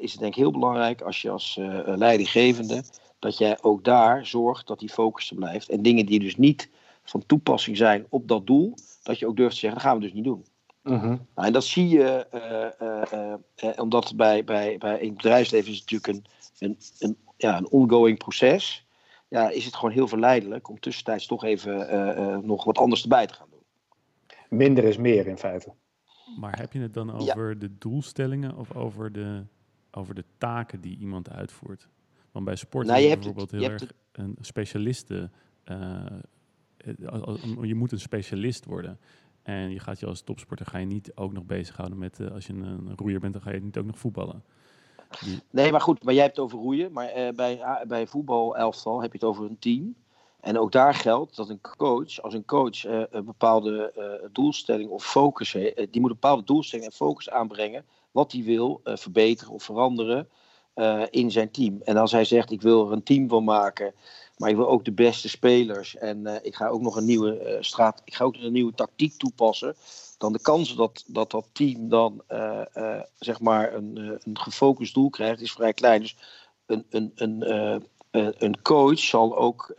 is het denk ik heel belangrijk als je als leidinggevende dat jij ook daar zorgt dat die focus er blijft. En dingen die dus niet van toepassing zijn op dat doel, dat je ook durft te zeggen, dat gaan we dus niet doen. Uh-huh. nou, en dat zie je, uh, uh, uh, omdat bij, bij, bij in het bedrijfsleven is het natuurlijk een, een, een, ja, een ongoing proces. Ja, is het gewoon heel verleidelijk om tussentijds toch even nog wat anders erbij te gaan doen. Minder is meer in feite. Maar heb je het dan over de doelstellingen of over de, over de taken die iemand uitvoert? Want bij sport nou, is bijvoorbeeld heel erg een specialisten eh, je moet een specialist worden. En je gaat je als topsporter ga je niet ook nog bezighouden met, uh, als je een, roeier bent, dan ga je niet ook nog voetballen. Nee, maar goed, maar jij hebt het over roeien. Maar uh, bij, bij voetbalelftal heb je het over een team. En ook daar geldt dat een coach, als een coach een bepaalde doelstelling of focus heeft, die moet bepaalde doelstelling en focus aanbrengen wat hij wil verbeteren of veranderen in zijn team. En als hij zegt, ik wil er een team van maken maar ik wil ook de beste spelers. En uh, ik ga ook nog een nieuwe uh, straat. Ik ga ook een nieuwe tactiek toepassen. Dan de kans dat dat, dat team dan zeg maar een, een gefocust doel krijgt, is vrij klein. Dus een, een, een, een coach zal ook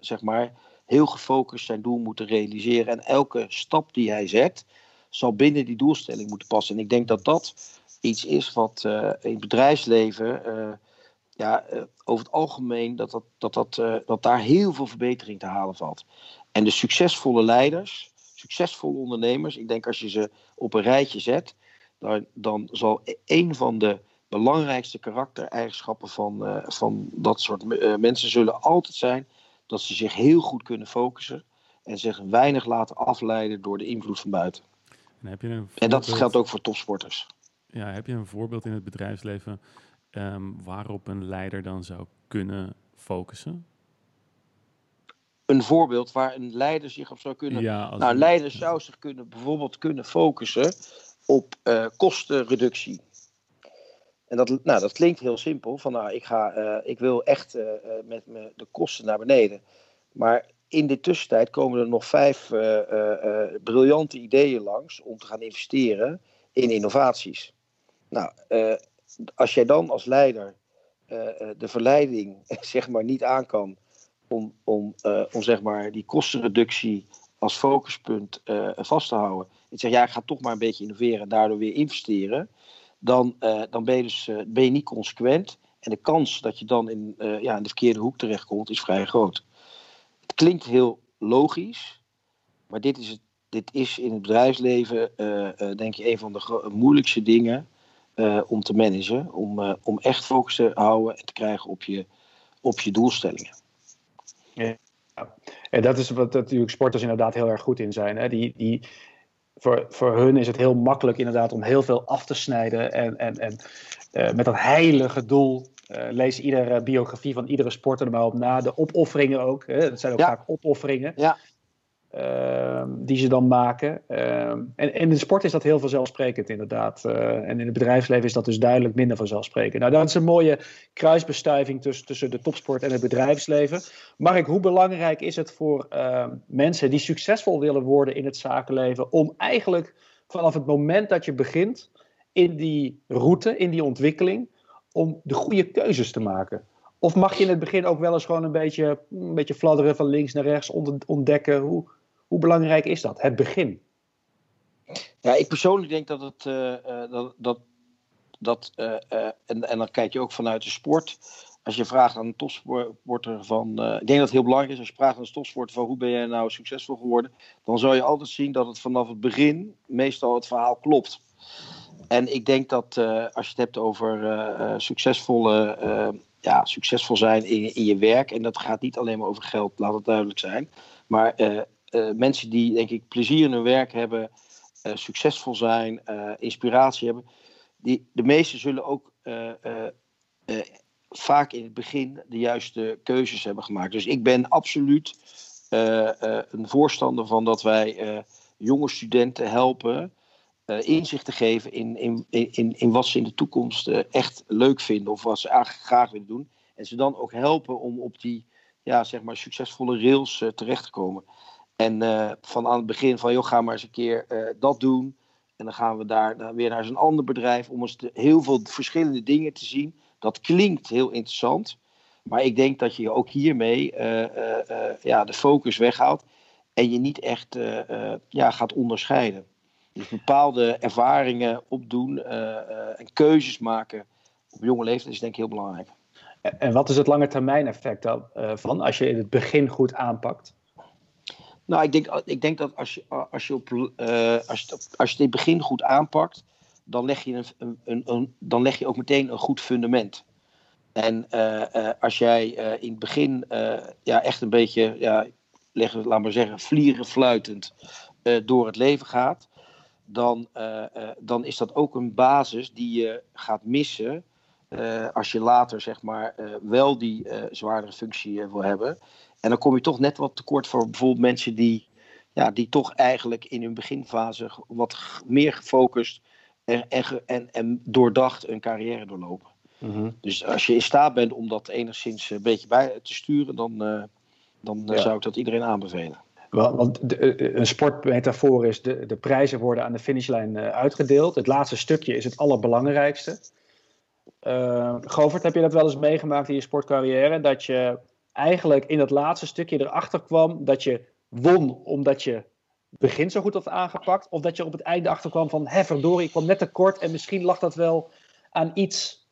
zeg maar heel gefocust zijn doel moeten realiseren. En elke stap die hij zet, zal binnen die doelstelling moeten passen. En ik denk dat dat iets is wat in het bedrijfsleven ja, uh, over het algemeen dat, dat, dat, dat, dat daar heel veel verbetering te halen valt. En de succesvolle leiders, succesvolle ondernemers, ik denk als je ze op een rijtje zet, dan, dan zal e-, een van de belangrijkste karaktereigenschappen van, uh, van dat soort mensen zullen altijd zijn dat ze zich heel goed kunnen focussen en zich weinig laten afleiden door de invloed van buiten. En, heb je een voorbeeld... en dat geldt ook voor topsporters. Ja, heb je een voorbeeld in het bedrijfsleven um, waarop een leider dan zou kunnen focussen? een voorbeeld waar een leider zich op zou kunnen. Ja, als nou, een leider zou zich kunnen, bijvoorbeeld kunnen focussen op eh, kostenreductie. En dat, nou, dat klinkt heel simpel. Van, nou, ik, ga, eh, ik wil echt eh, met me de kosten naar beneden. Maar in de tussentijd komen er nog vijf briljante ideeën langs om te gaan investeren in innovaties. Nou, eh, als jij dan als leider eh, eh, de verleiding zeg maar, niet aan kan om, om, om zeg maar, die kostenreductie als focuspunt vast te houden. En zeg, ja, ik ga toch maar een beetje innoveren en daardoor weer investeren. Dan, dan ben, je dus, ben je niet consequent. En de kans dat je dan in, ja, in de verkeerde hoek terechtkomt is vrij groot. Het klinkt heel logisch, maar dit is, het, dit is in het bedrijfsleven denk ik een van de moeilijkste dingen eh, om te managen. Om, eh, om echt focus te houden en te krijgen op je, op je doelstellingen. En dat is wat natuurlijk sporters inderdaad heel erg goed in zijn. Hè? Die, die, voor, voor hun is het heel makkelijk inderdaad om heel veel af te snijden. En, en, en eh, met dat heilige doel. eh, lees iedere biografie van iedere sporter er maar op na. De opofferingen ook. Hè? Dat zijn ook Ja. vaak opofferingen. Ja. Ehm, die ze dan maken. Ehm, en, en in de sport is dat heel vanzelfsprekend inderdaad. Eh, en in het bedrijfsleven is dat dus duidelijk minder vanzelfsprekend. Nou, dat is een mooie kruisbestuiving tussen, tussen de topsport en het bedrijfsleven. Mark, hoe belangrijk is het voor ehm, mensen die succesvol willen worden in het zakenleven om eigenlijk vanaf het moment dat je begint in die route, in die ontwikkeling, om de goede keuzes te maken? Of mag je in het begin ook wel eens gewoon een beetje, een beetje fladderen van links naar rechts, ont- ontdekken? Hoe, hoe belangrijk is dat? Het begin. Ja, ik persoonlijk denk dat het. eh, eh, dat, dat, dat, eh, en, en dan kijk je ook vanuit de sport. Als je vraagt aan een topsporter van. ik denk dat het heel belangrijk is als je vraagt aan een topsporter van hoe ben jij nou succesvol geworden. Dan zal je altijd zien dat het vanaf het begin meestal het verhaal klopt. En ik denk dat als je het hebt over succesvolle. ja, succesvol zijn in, in je werk. En dat gaat niet alleen maar over geld, laat het duidelijk zijn. Maar mensen die, denk ik, plezier in hun werk hebben eh, succesvol zijn, eh, inspiratie hebben. Die, de meesten zullen ook eh, eh, eh, vaak in het begin de juiste keuzes hebben gemaakt. Dus ik ben absoluut eh, eh, een voorstander van dat wij eh, jonge studenten helpen. eh, inzicht te geven in, in, in, in wat ze in de toekomst eh, echt leuk vinden of wat ze eigenlijk graag willen doen. En ze dan ook helpen om op die ja, zeg maar, succesvolle rails eh, terecht te komen. En eh, van aan het begin van, joh, ga maar eens een keer eh, dat doen. En dan gaan we daar weer naar zo'n ander bedrijf om eens heel veel verschillende dingen te zien. Dat klinkt heel interessant. Maar ik denk dat je ook hiermee eh, ja, de focus weghaalt. En je niet echt ja, gaat onderscheiden. Dus bepaalde ervaringen opdoen en keuzes maken op jonge leeftijd is denk ik heel belangrijk. En wat is het lange termijn effect dan, van als je in het begin goed aanpakt? Nou, ik denk, ik denk dat als je, als, je op, eh, als, je, als je het begin goed aanpakt, dan leg je, een, een, een, dan leg je ook meteen een goed fundament. En eh, eh, als jij in het begin ja, echt een beetje, ja, laat maar zeggen, vlieren fluitend door het leven gaat, dan, dan is dat ook een basis die je gaat missen eh, als je later zeg maar, eh, wel die eh, zwaardere functie wil hebben. En dan kom je toch net wat tekort voor bijvoorbeeld mensen die, ja, die toch eigenlijk in hun beginfase wat meer gefocust en, en, en, en doordacht een carrière doorlopen. Dus als je in staat bent om dat enigszins een beetje bij te sturen, dan, dan Ja. zou ik dat iedereen aanbevelen. Want de, een sportmetafoor is, de, de prijzen worden aan de finishlijn uitgedeeld. Het laatste stukje is het allerbelangrijkste. Eh Govert, heb je dat wel eens meegemaakt in je sportcarrière? Dat je eigenlijk in dat laatste stukje erachter kwam dat je won omdat je het begin zo goed had aangepakt? Of dat je op het einde achterkwam van, hè verdorie, ik kwam net tekort en misschien lag dat wel aan iets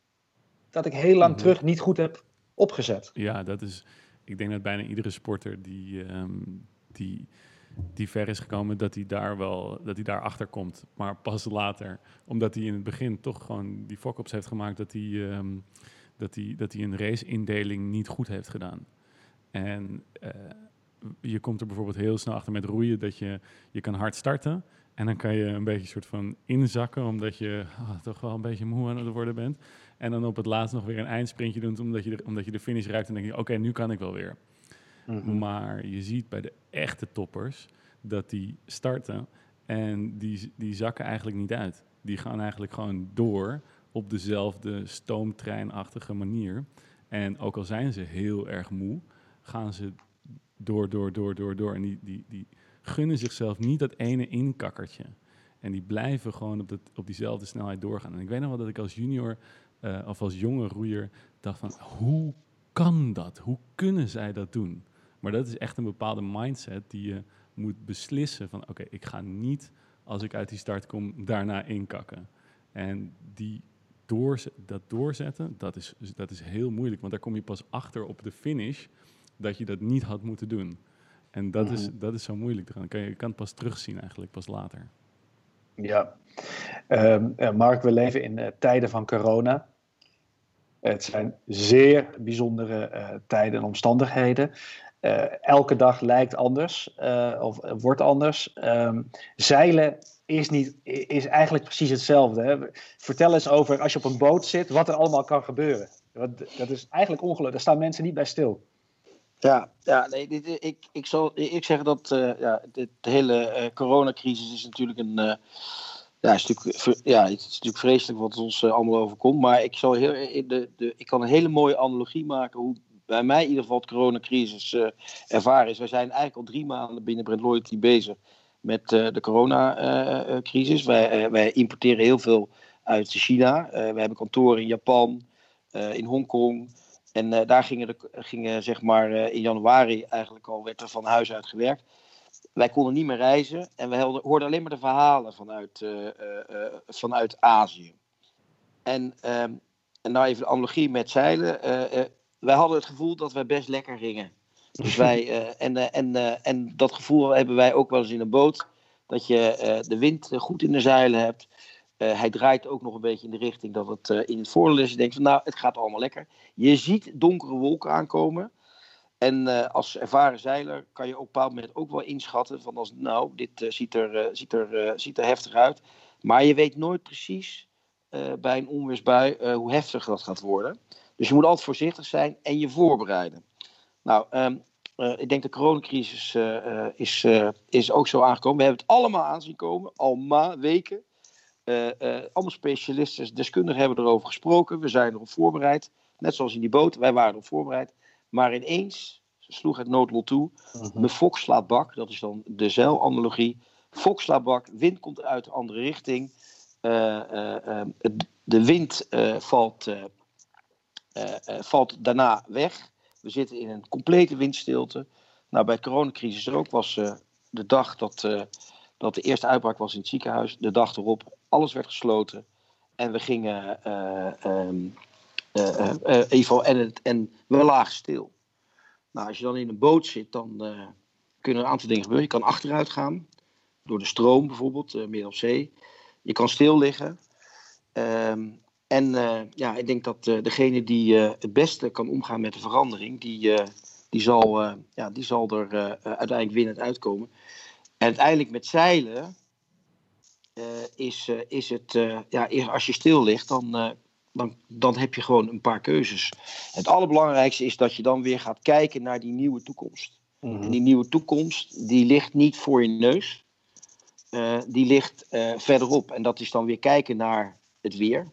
dat ik heel lang Mhm. terug niet goed heb opgezet. Ja, dat is. Ik denk dat bijna iedere sporter die, ehm, die, die ver is gekomen, dat hij daar wel dat hij daar achter komt. Maar pas later, omdat hij in het begin toch gewoon die fuck-ups heeft gemaakt dat hij, ehm, dat hij, dat hij een race-indeling niet goed heeft gedaan. En eh, je komt er bijvoorbeeld heel snel achter met roeien dat je, je kan hard starten. En dan kan je een beetje soort van inzakken, omdat je ah, toch wel een beetje moe aan het worden bent. En dan op het laatst nog weer een eindsprintje doen, omdat je de, omdat je de finish ruikt en denk je, oké, nu kan ik wel weer. Mhm. Maar je ziet bij de echte toppers dat die starten en die, die zakken eigenlijk niet uit. Die gaan eigenlijk gewoon door op dezelfde stoomtreinachtige manier. En ook al zijn ze heel erg moe, gaan ze door, door, door, door, door. En die, die, die gunnen zichzelf niet dat ene inkakkertje. En die blijven gewoon op, op diezelfde snelheid doorgaan. En ik weet nog wel dat ik als junior uh, of als jonge roeier dacht van... hoe kan dat? Hoe kunnen zij dat doen? Maar dat is echt een bepaalde mindset die je moet beslissen van... oké, ik ga niet, als ik uit die start kom, daarna inkakken. En die dat doorzetten, dat is, dat is heel moeilijk. Want daar kom je pas achter op de finish dat je dat niet had moeten doen. En dat, is, mhm. dat is zo moeilijk. Dan kan je, je kan het pas terugzien eigenlijk, pas later. Ja. Ehm, eh, Mark, we leven in uh, tijden van corona. Het zijn zeer bijzondere uh, tijden en omstandigheden. Elke dag lijkt anders of wordt anders. Um, zeilen is, niet, is eigenlijk precies hetzelfde. Vertel eens over als je op een boot zit, wat er allemaal kan gebeuren. Dat is eigenlijk ongelooflijk. Daar staan mensen niet bij stil. Ja, ja nee, dit, ik, ik zal ik zeggen dat uh, ja, de hele coronacrisis is natuurlijk een. Ja, is natuurlijk, ja, het is natuurlijk vreselijk wat ons allemaal overkomt. Maar ik, zal heel, de, de, ik kan een hele mooie analogie maken hoe bij mij in ieder geval de coronacrisis ervaren is. Wij zijn eigenlijk al drie maanden binnen Brent Loyalty bezig met de coronacrisis. wij, wij importeren heel veel uit China. we hebben kantoren in Japan, in Hongkong. En daar gingen, de, gingen zeg maar in januari eigenlijk al werd er van huis uit gewerkt. Wij konden niet meer reizen en we hoorden alleen maar de verhalen vanuit, vanuit Azië. En, ehm, en nou even de analogie met zeilen. Wij hadden het gevoel dat wij best lekker gingen. Dus wij, en, en, en dat gevoel hebben wij ook wel eens in een boot. Dat je de wind goed in de zeilen hebt. Hij draait ook nog een beetje in de richting dat het in het voordeel is. Je denkt van nou, het gaat allemaal lekker. Je ziet donkere wolken aankomen. En als ervaren zeiler kan je op een bepaald moment ook wel inschatten van als nou, dit ziet, er, ziet, er, ziet er heftig uit. Maar je weet nooit precies bij een onweersbui hoe heftig dat gaat worden. Dus je moet altijd voorzichtig zijn en je voorbereiden. Nou, um, ik denk de coronacrisis is, is ook zo aangekomen. We hebben het allemaal aanzien komen, al ma weken. Allemaal specialisten, deskundigen hebben erover gesproken. We zijn erop voorbereid. Net zoals in die boot, wij waren erop voorbereid. Maar ineens sloeg het noodlot toe. De fok slaat bak, dat is dan de zeilanalogie. Fok slaat bak, wind komt uit de andere richting. Uh, de wind valt, valt daarna weg. We zitten in een complete windstilte. Nou, bij de coronacrisis ook was de dag dat dat de eerste uitbraak was in het ziekenhuis. De dag erop, alles werd gesloten. En we gingen uh, even en, en we lagen stil. Nou, als je dan in een boot zit, dan kunnen een aantal dingen gebeuren. Je kan achteruit gaan, door de stroom bijvoorbeeld, uh, meer op zee. Je kan stil liggen. Ehm, en ja, ik denk dat degene die het beste kan omgaan met de verandering, die, die, zal, ja, die zal er uiteindelijk winnend uitkomen. En uiteindelijk met zeilen is, is het, ja, als je stil ligt, dan, dan, dan heb je gewoon een paar keuzes. Het allerbelangrijkste is dat je dan weer gaat kijken naar die nieuwe toekomst. Mm -hmm. En die nieuwe toekomst, die ligt niet voor je neus. die ligt verderop. En dat is dan weer kijken naar het weer.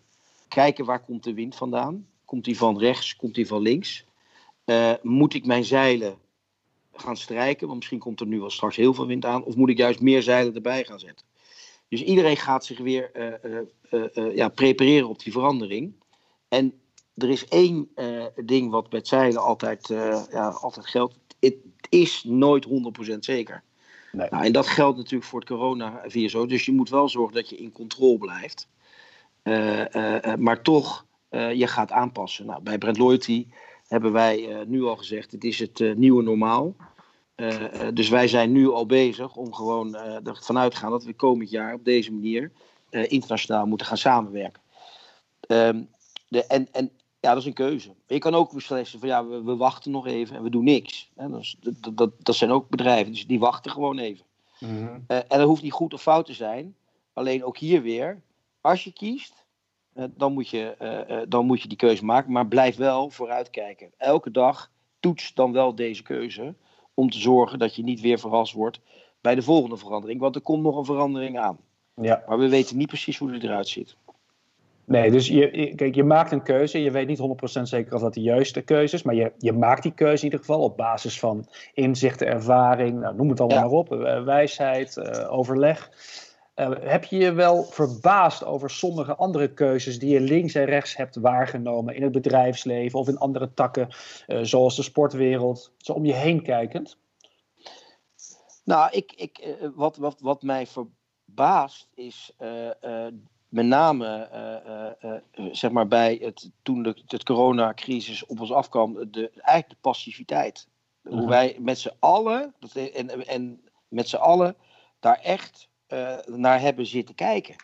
Kijken waar komt de wind vandaan. Komt die van rechts, komt die van links? moet ik mijn zeilen gaan strijken? Want misschien komt er nu wel straks heel veel wind aan. Of moet ik juist meer zeilen erbij gaan zetten? Dus iedereen gaat zich weer uh, uh, uh, ja, prepareren op die verandering. En er is één ding wat bij zeilen altijd, ja, altijd geldt. Het is nooit 100% zeker. Nee. Nou, en dat geldt natuurlijk voor het coronavirus ook. Dus je moet wel zorgen dat je in controle blijft. Maar toch, je gaat aanpassen. Nou, bij Brent Loyalty hebben wij nu al gezegd, het is het nieuwe normaal. Dus wij zijn nu al bezig om gewoon ervan uit te gaan dat we komend jaar op deze manier internationaal moeten gaan samenwerken. Um, de, en, en ja, dat is een keuze. Je kan ook beslissen van ja, we, we wachten nog even en we doen niks. Hè? Dat, is, dat, dat, dat, zijn ook bedrijven, dus die wachten gewoon even. Mm -hmm. en dat hoeft niet goed of fout te zijn. Alleen ook hier weer, als je kiest, dan, moet je, dan moet je die keuze maken. Maar blijf wel vooruitkijken. Elke dag toets dan wel deze keuze. Om te zorgen dat je niet weer verrast wordt bij de volgende verandering. Want er komt nog een verandering aan. Ja. Maar we weten niet precies hoe het eruit ziet. Nee, dus je, kijk, je maakt een keuze. Je weet niet 100% zeker of dat de juiste keuze is. Maar je, je maakt die keuze in ieder geval op basis van inzichten, ervaring. Nou, noem het allemaal Ja. maar op. eh, Wijsheid, eh, overleg. Eh, heb je je wel verbaasd over sommige andere keuzes die je links en rechts hebt waargenomen in het bedrijfsleven of in andere takken, eh, zoals de sportwereld, zo om je heen kijkend? Nou, ik, ik, eh, wat, wat, wat mij verbaast is eh, met name zeg maar bij het, toen de het coronacrisis op ons afkwam, de, eigenlijk de passiviteit. Hoe Mhm. wij met z'n allen, dat, en, en met z'n allen, daar echt eh, naar hebben zitten kijken.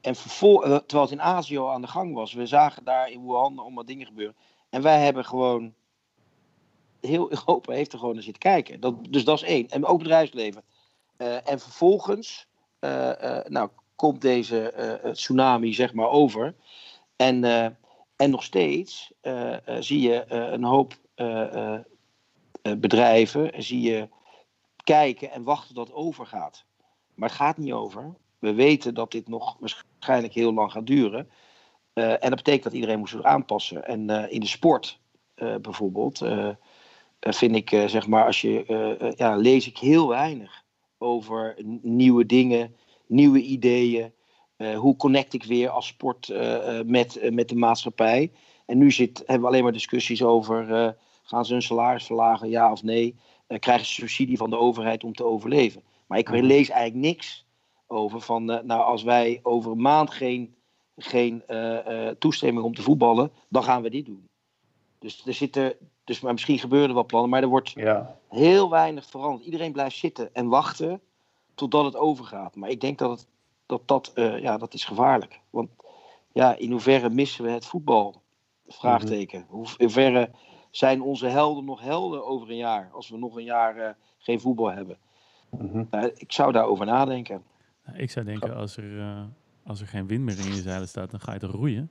En eh, terwijl het in Azië al aan de gang was. We zagen daar in Wuhan allemaal dingen gebeuren. En wij hebben gewoon heel Europa heeft er gewoon naar zitten kijken. Dat, dus dat is één. En ook bedrijfsleven. Eh, en vervolgens nou, komt deze tsunami zeg maar over. En, en nog steeds zie je een hoop bedrijven zie je kijken en wachten dat overgaat. Maar het gaat niet over. We weten dat dit nog waarschijnlijk heel lang gaat duren. Eh, en dat betekent dat iedereen moet zich aanpassen. En eh, in de sport eh, bijvoorbeeld vind ik, zeg maar, als je, ja, lees ik heel weinig over nieuwe dingen, nieuwe ideeën. Hoe connect ik weer als sport met, met de maatschappij? En nu zit, hebben we alleen maar discussies over: gaan ze hun salaris verlagen, ja of nee? Krijgen ze subsidie van de overheid om te overleven? Maar ik Mhm. lees eigenlijk niks over van, eh, nou, als wij over een maand geen, geen eh, eh, toestemming om te voetballen, dan gaan we dit doen. Dus er zitten, dus maar misschien gebeuren er wel plannen, maar er wordt Ja. heel weinig veranderd. Iedereen blijft zitten en wachten totdat het overgaat. Maar ik denk dat het, dat, dat, eh, ja, dat is gevaarlijk. Want ja, in hoeverre missen we het voetbal? Vraagteken. Hoe, in hoeverre zijn onze helden nog helden over een jaar? Als we nog een jaar geen voetbal hebben. Mhm. Nou, ik zou daarover nadenken. Nou, Ik zou denken, als er, eh, als er geen wind meer in je zeilen staat, dan ga je toch roeien?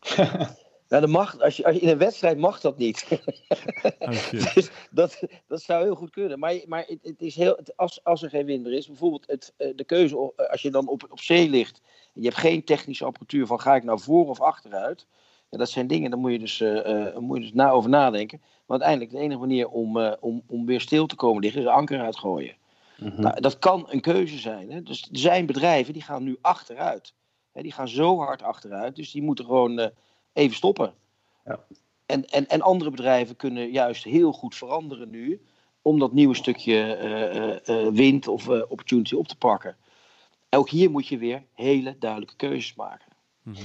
Nou, dat mag, als je, als je, in een wedstrijd mag dat niet. Oh shit. Dus dat, dat zou heel goed kunnen. Maar, maar het, het is heel, het- als, als er geen wind meer is, bijvoorbeeld het, eh, de keuze, eh, als je dan op, op zee ligt, en je hebt geen technische apparatuur van ga ik nou voor of achteruit. Ja, dat zijn dingen, daar moet je dus, eh, eh, moet je dus na over nadenken. Maar uiteindelijk, de enige manier om, eh, om, om weer stil te komen liggen, is anker uitgooien. Mhm. Nou, dat kan een keuze zijn. Hè? Dus er zijn bedrijven die gaan nu achteruit. Hè? Die gaan zo hard achteruit, dus die moeten gewoon even stoppen. Ja. En, en, en andere bedrijven kunnen juist heel goed veranderen nu, om dat nieuwe stukje wind of opportunity op te pakken. Ook hier moet je weer hele duidelijke keuzes maken. Mhm.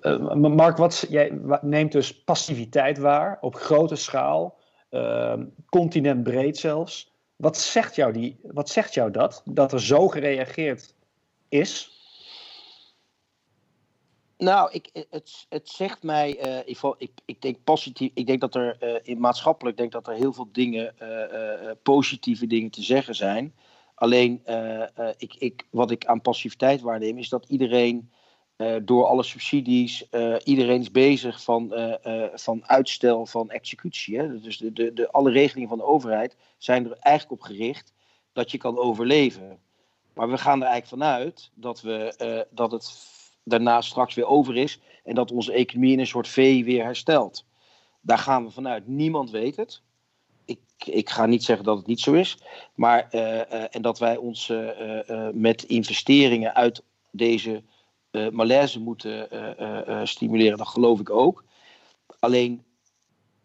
Eh, Mark, wat, jij neemt dus passiviteit waar op grote schaal, ehm, continentbreed zelfs. Wat zegt, jou die, wat zegt jou dat? Dat er zo gereageerd is? Nou, ik, het, het zegt mij, eh, ik, ik denk positief, ik denk dat er eh, in maatschappelijk denk dat er heel veel dingen, eh, eh, eh, positieve dingen te zeggen zijn. Alleen, eh, eh, ik, ik, wat ik aan passiviteit waarneem, is dat iedereen eh, door alle subsidies, eh, iedereen is bezig van, eh, van uitstel van executie. Hè? Dus de, de, de, alle regelingen van de overheid zijn er eigenlijk op gericht dat je kan overleven. Maar we gaan er eigenlijk vanuit dat, we, dat het daarna straks weer over is en dat onze economie in een soort V weer herstelt. Daar gaan we vanuit. Niemand weet het. Ik, ik ga niet zeggen dat het niet zo is. Maar, en dat wij ons met investeringen uit deze malaise moeten eh, eh, eh, stimuleren, dat geloof ik ook. Alleen,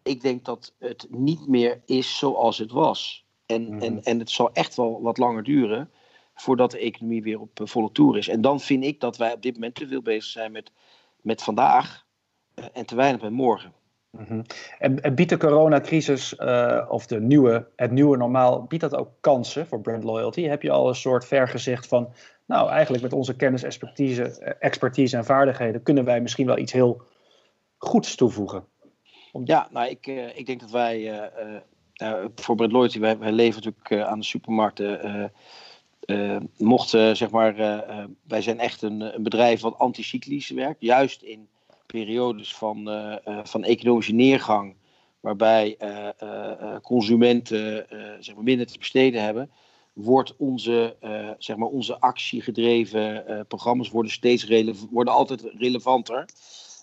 ik denk dat het niet meer is zoals het was. En, Mhm. en, en het zal echt wel wat langer duren voordat de economie weer op volle toer is. En dan vind ik dat wij op dit moment te veel bezig zijn met, met vandaag en te weinig met morgen. Mhm. En, en biedt de coronacrisis uh, of de nieuwe, het nieuwe normaal, biedt dat ook kansen voor brand loyalty? Heb je al een soort vergezicht van, nou eigenlijk met onze kennis, expertise, expertise en vaardigheden kunnen wij misschien wel iets heel goeds toevoegen? Om... Ja, nou ik, uh, ik denk dat wij uh, voor loyalty, wij, leven natuurlijk aan de supermarkten. Uh, mochten, zeg maar, wij zijn echt een, een, bedrijf wat anticyclisch werkt. Juist in periodes van, van economische neergang waarbij consumenten zeg maar minder te besteden hebben, wordt onze, zeg maar onze actiegedreven programma's worden steeds worden altijd relevanter.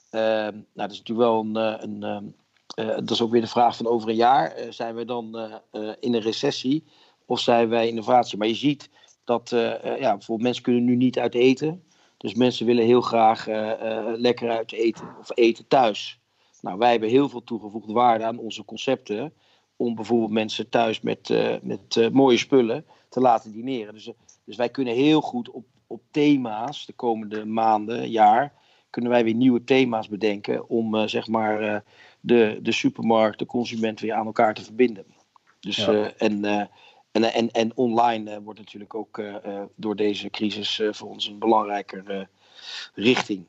Ehm, nou, dat is natuurlijk wel een, ehm, dat is ook weer de vraag van over een jaar. Zijn we dan in een recessie of zijn wij innovatie? Maar je ziet dat ja, bijvoorbeeld mensen kunnen nu niet uit eten. Dus mensen willen heel graag lekker uit eten of eten thuis. Nou, wij hebben heel veel toegevoegde waarde aan onze concepten. Om bijvoorbeeld mensen thuis met, met mooie spullen te laten dineren. Dus, dus wij kunnen heel goed op, op thema's de komende maanden, jaar. Kunnen wij weer nieuwe thema's bedenken om zeg maar de, de supermarkt, de consument weer aan elkaar te verbinden. Dus, eh, en, uh, en, en, en online wordt natuurlijk ook door deze crisis voor ons een belangrijker richting.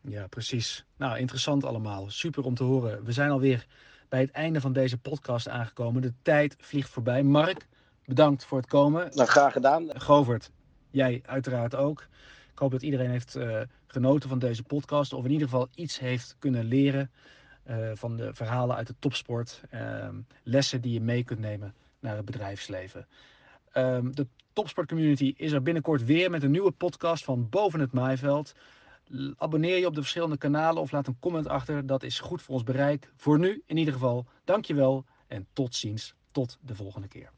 Ja, precies. Nou, interessant allemaal. Super om te horen. We zijn alweer bij het einde van deze podcast aangekomen. De tijd vliegt voorbij. Mark, bedankt voor het komen. Nou, graag gedaan. Govert, jij uiteraard ook. Ik hoop dat iedereen heeft genoten van deze podcast. Of in ieder geval iets heeft kunnen leren. Eh, van de verhalen uit de topsport. Ehm, lessen die je mee kunt nemen naar het bedrijfsleven. Um, de topsportcommunity is er binnenkort weer met een nieuwe podcast van Boven het Maaiveld. Abonneer je op de verschillende kanalen of laat een comment achter. Dat is goed voor ons bereik. Voor nu in ieder geval, dankjewel en tot ziens. Tot de volgende keer.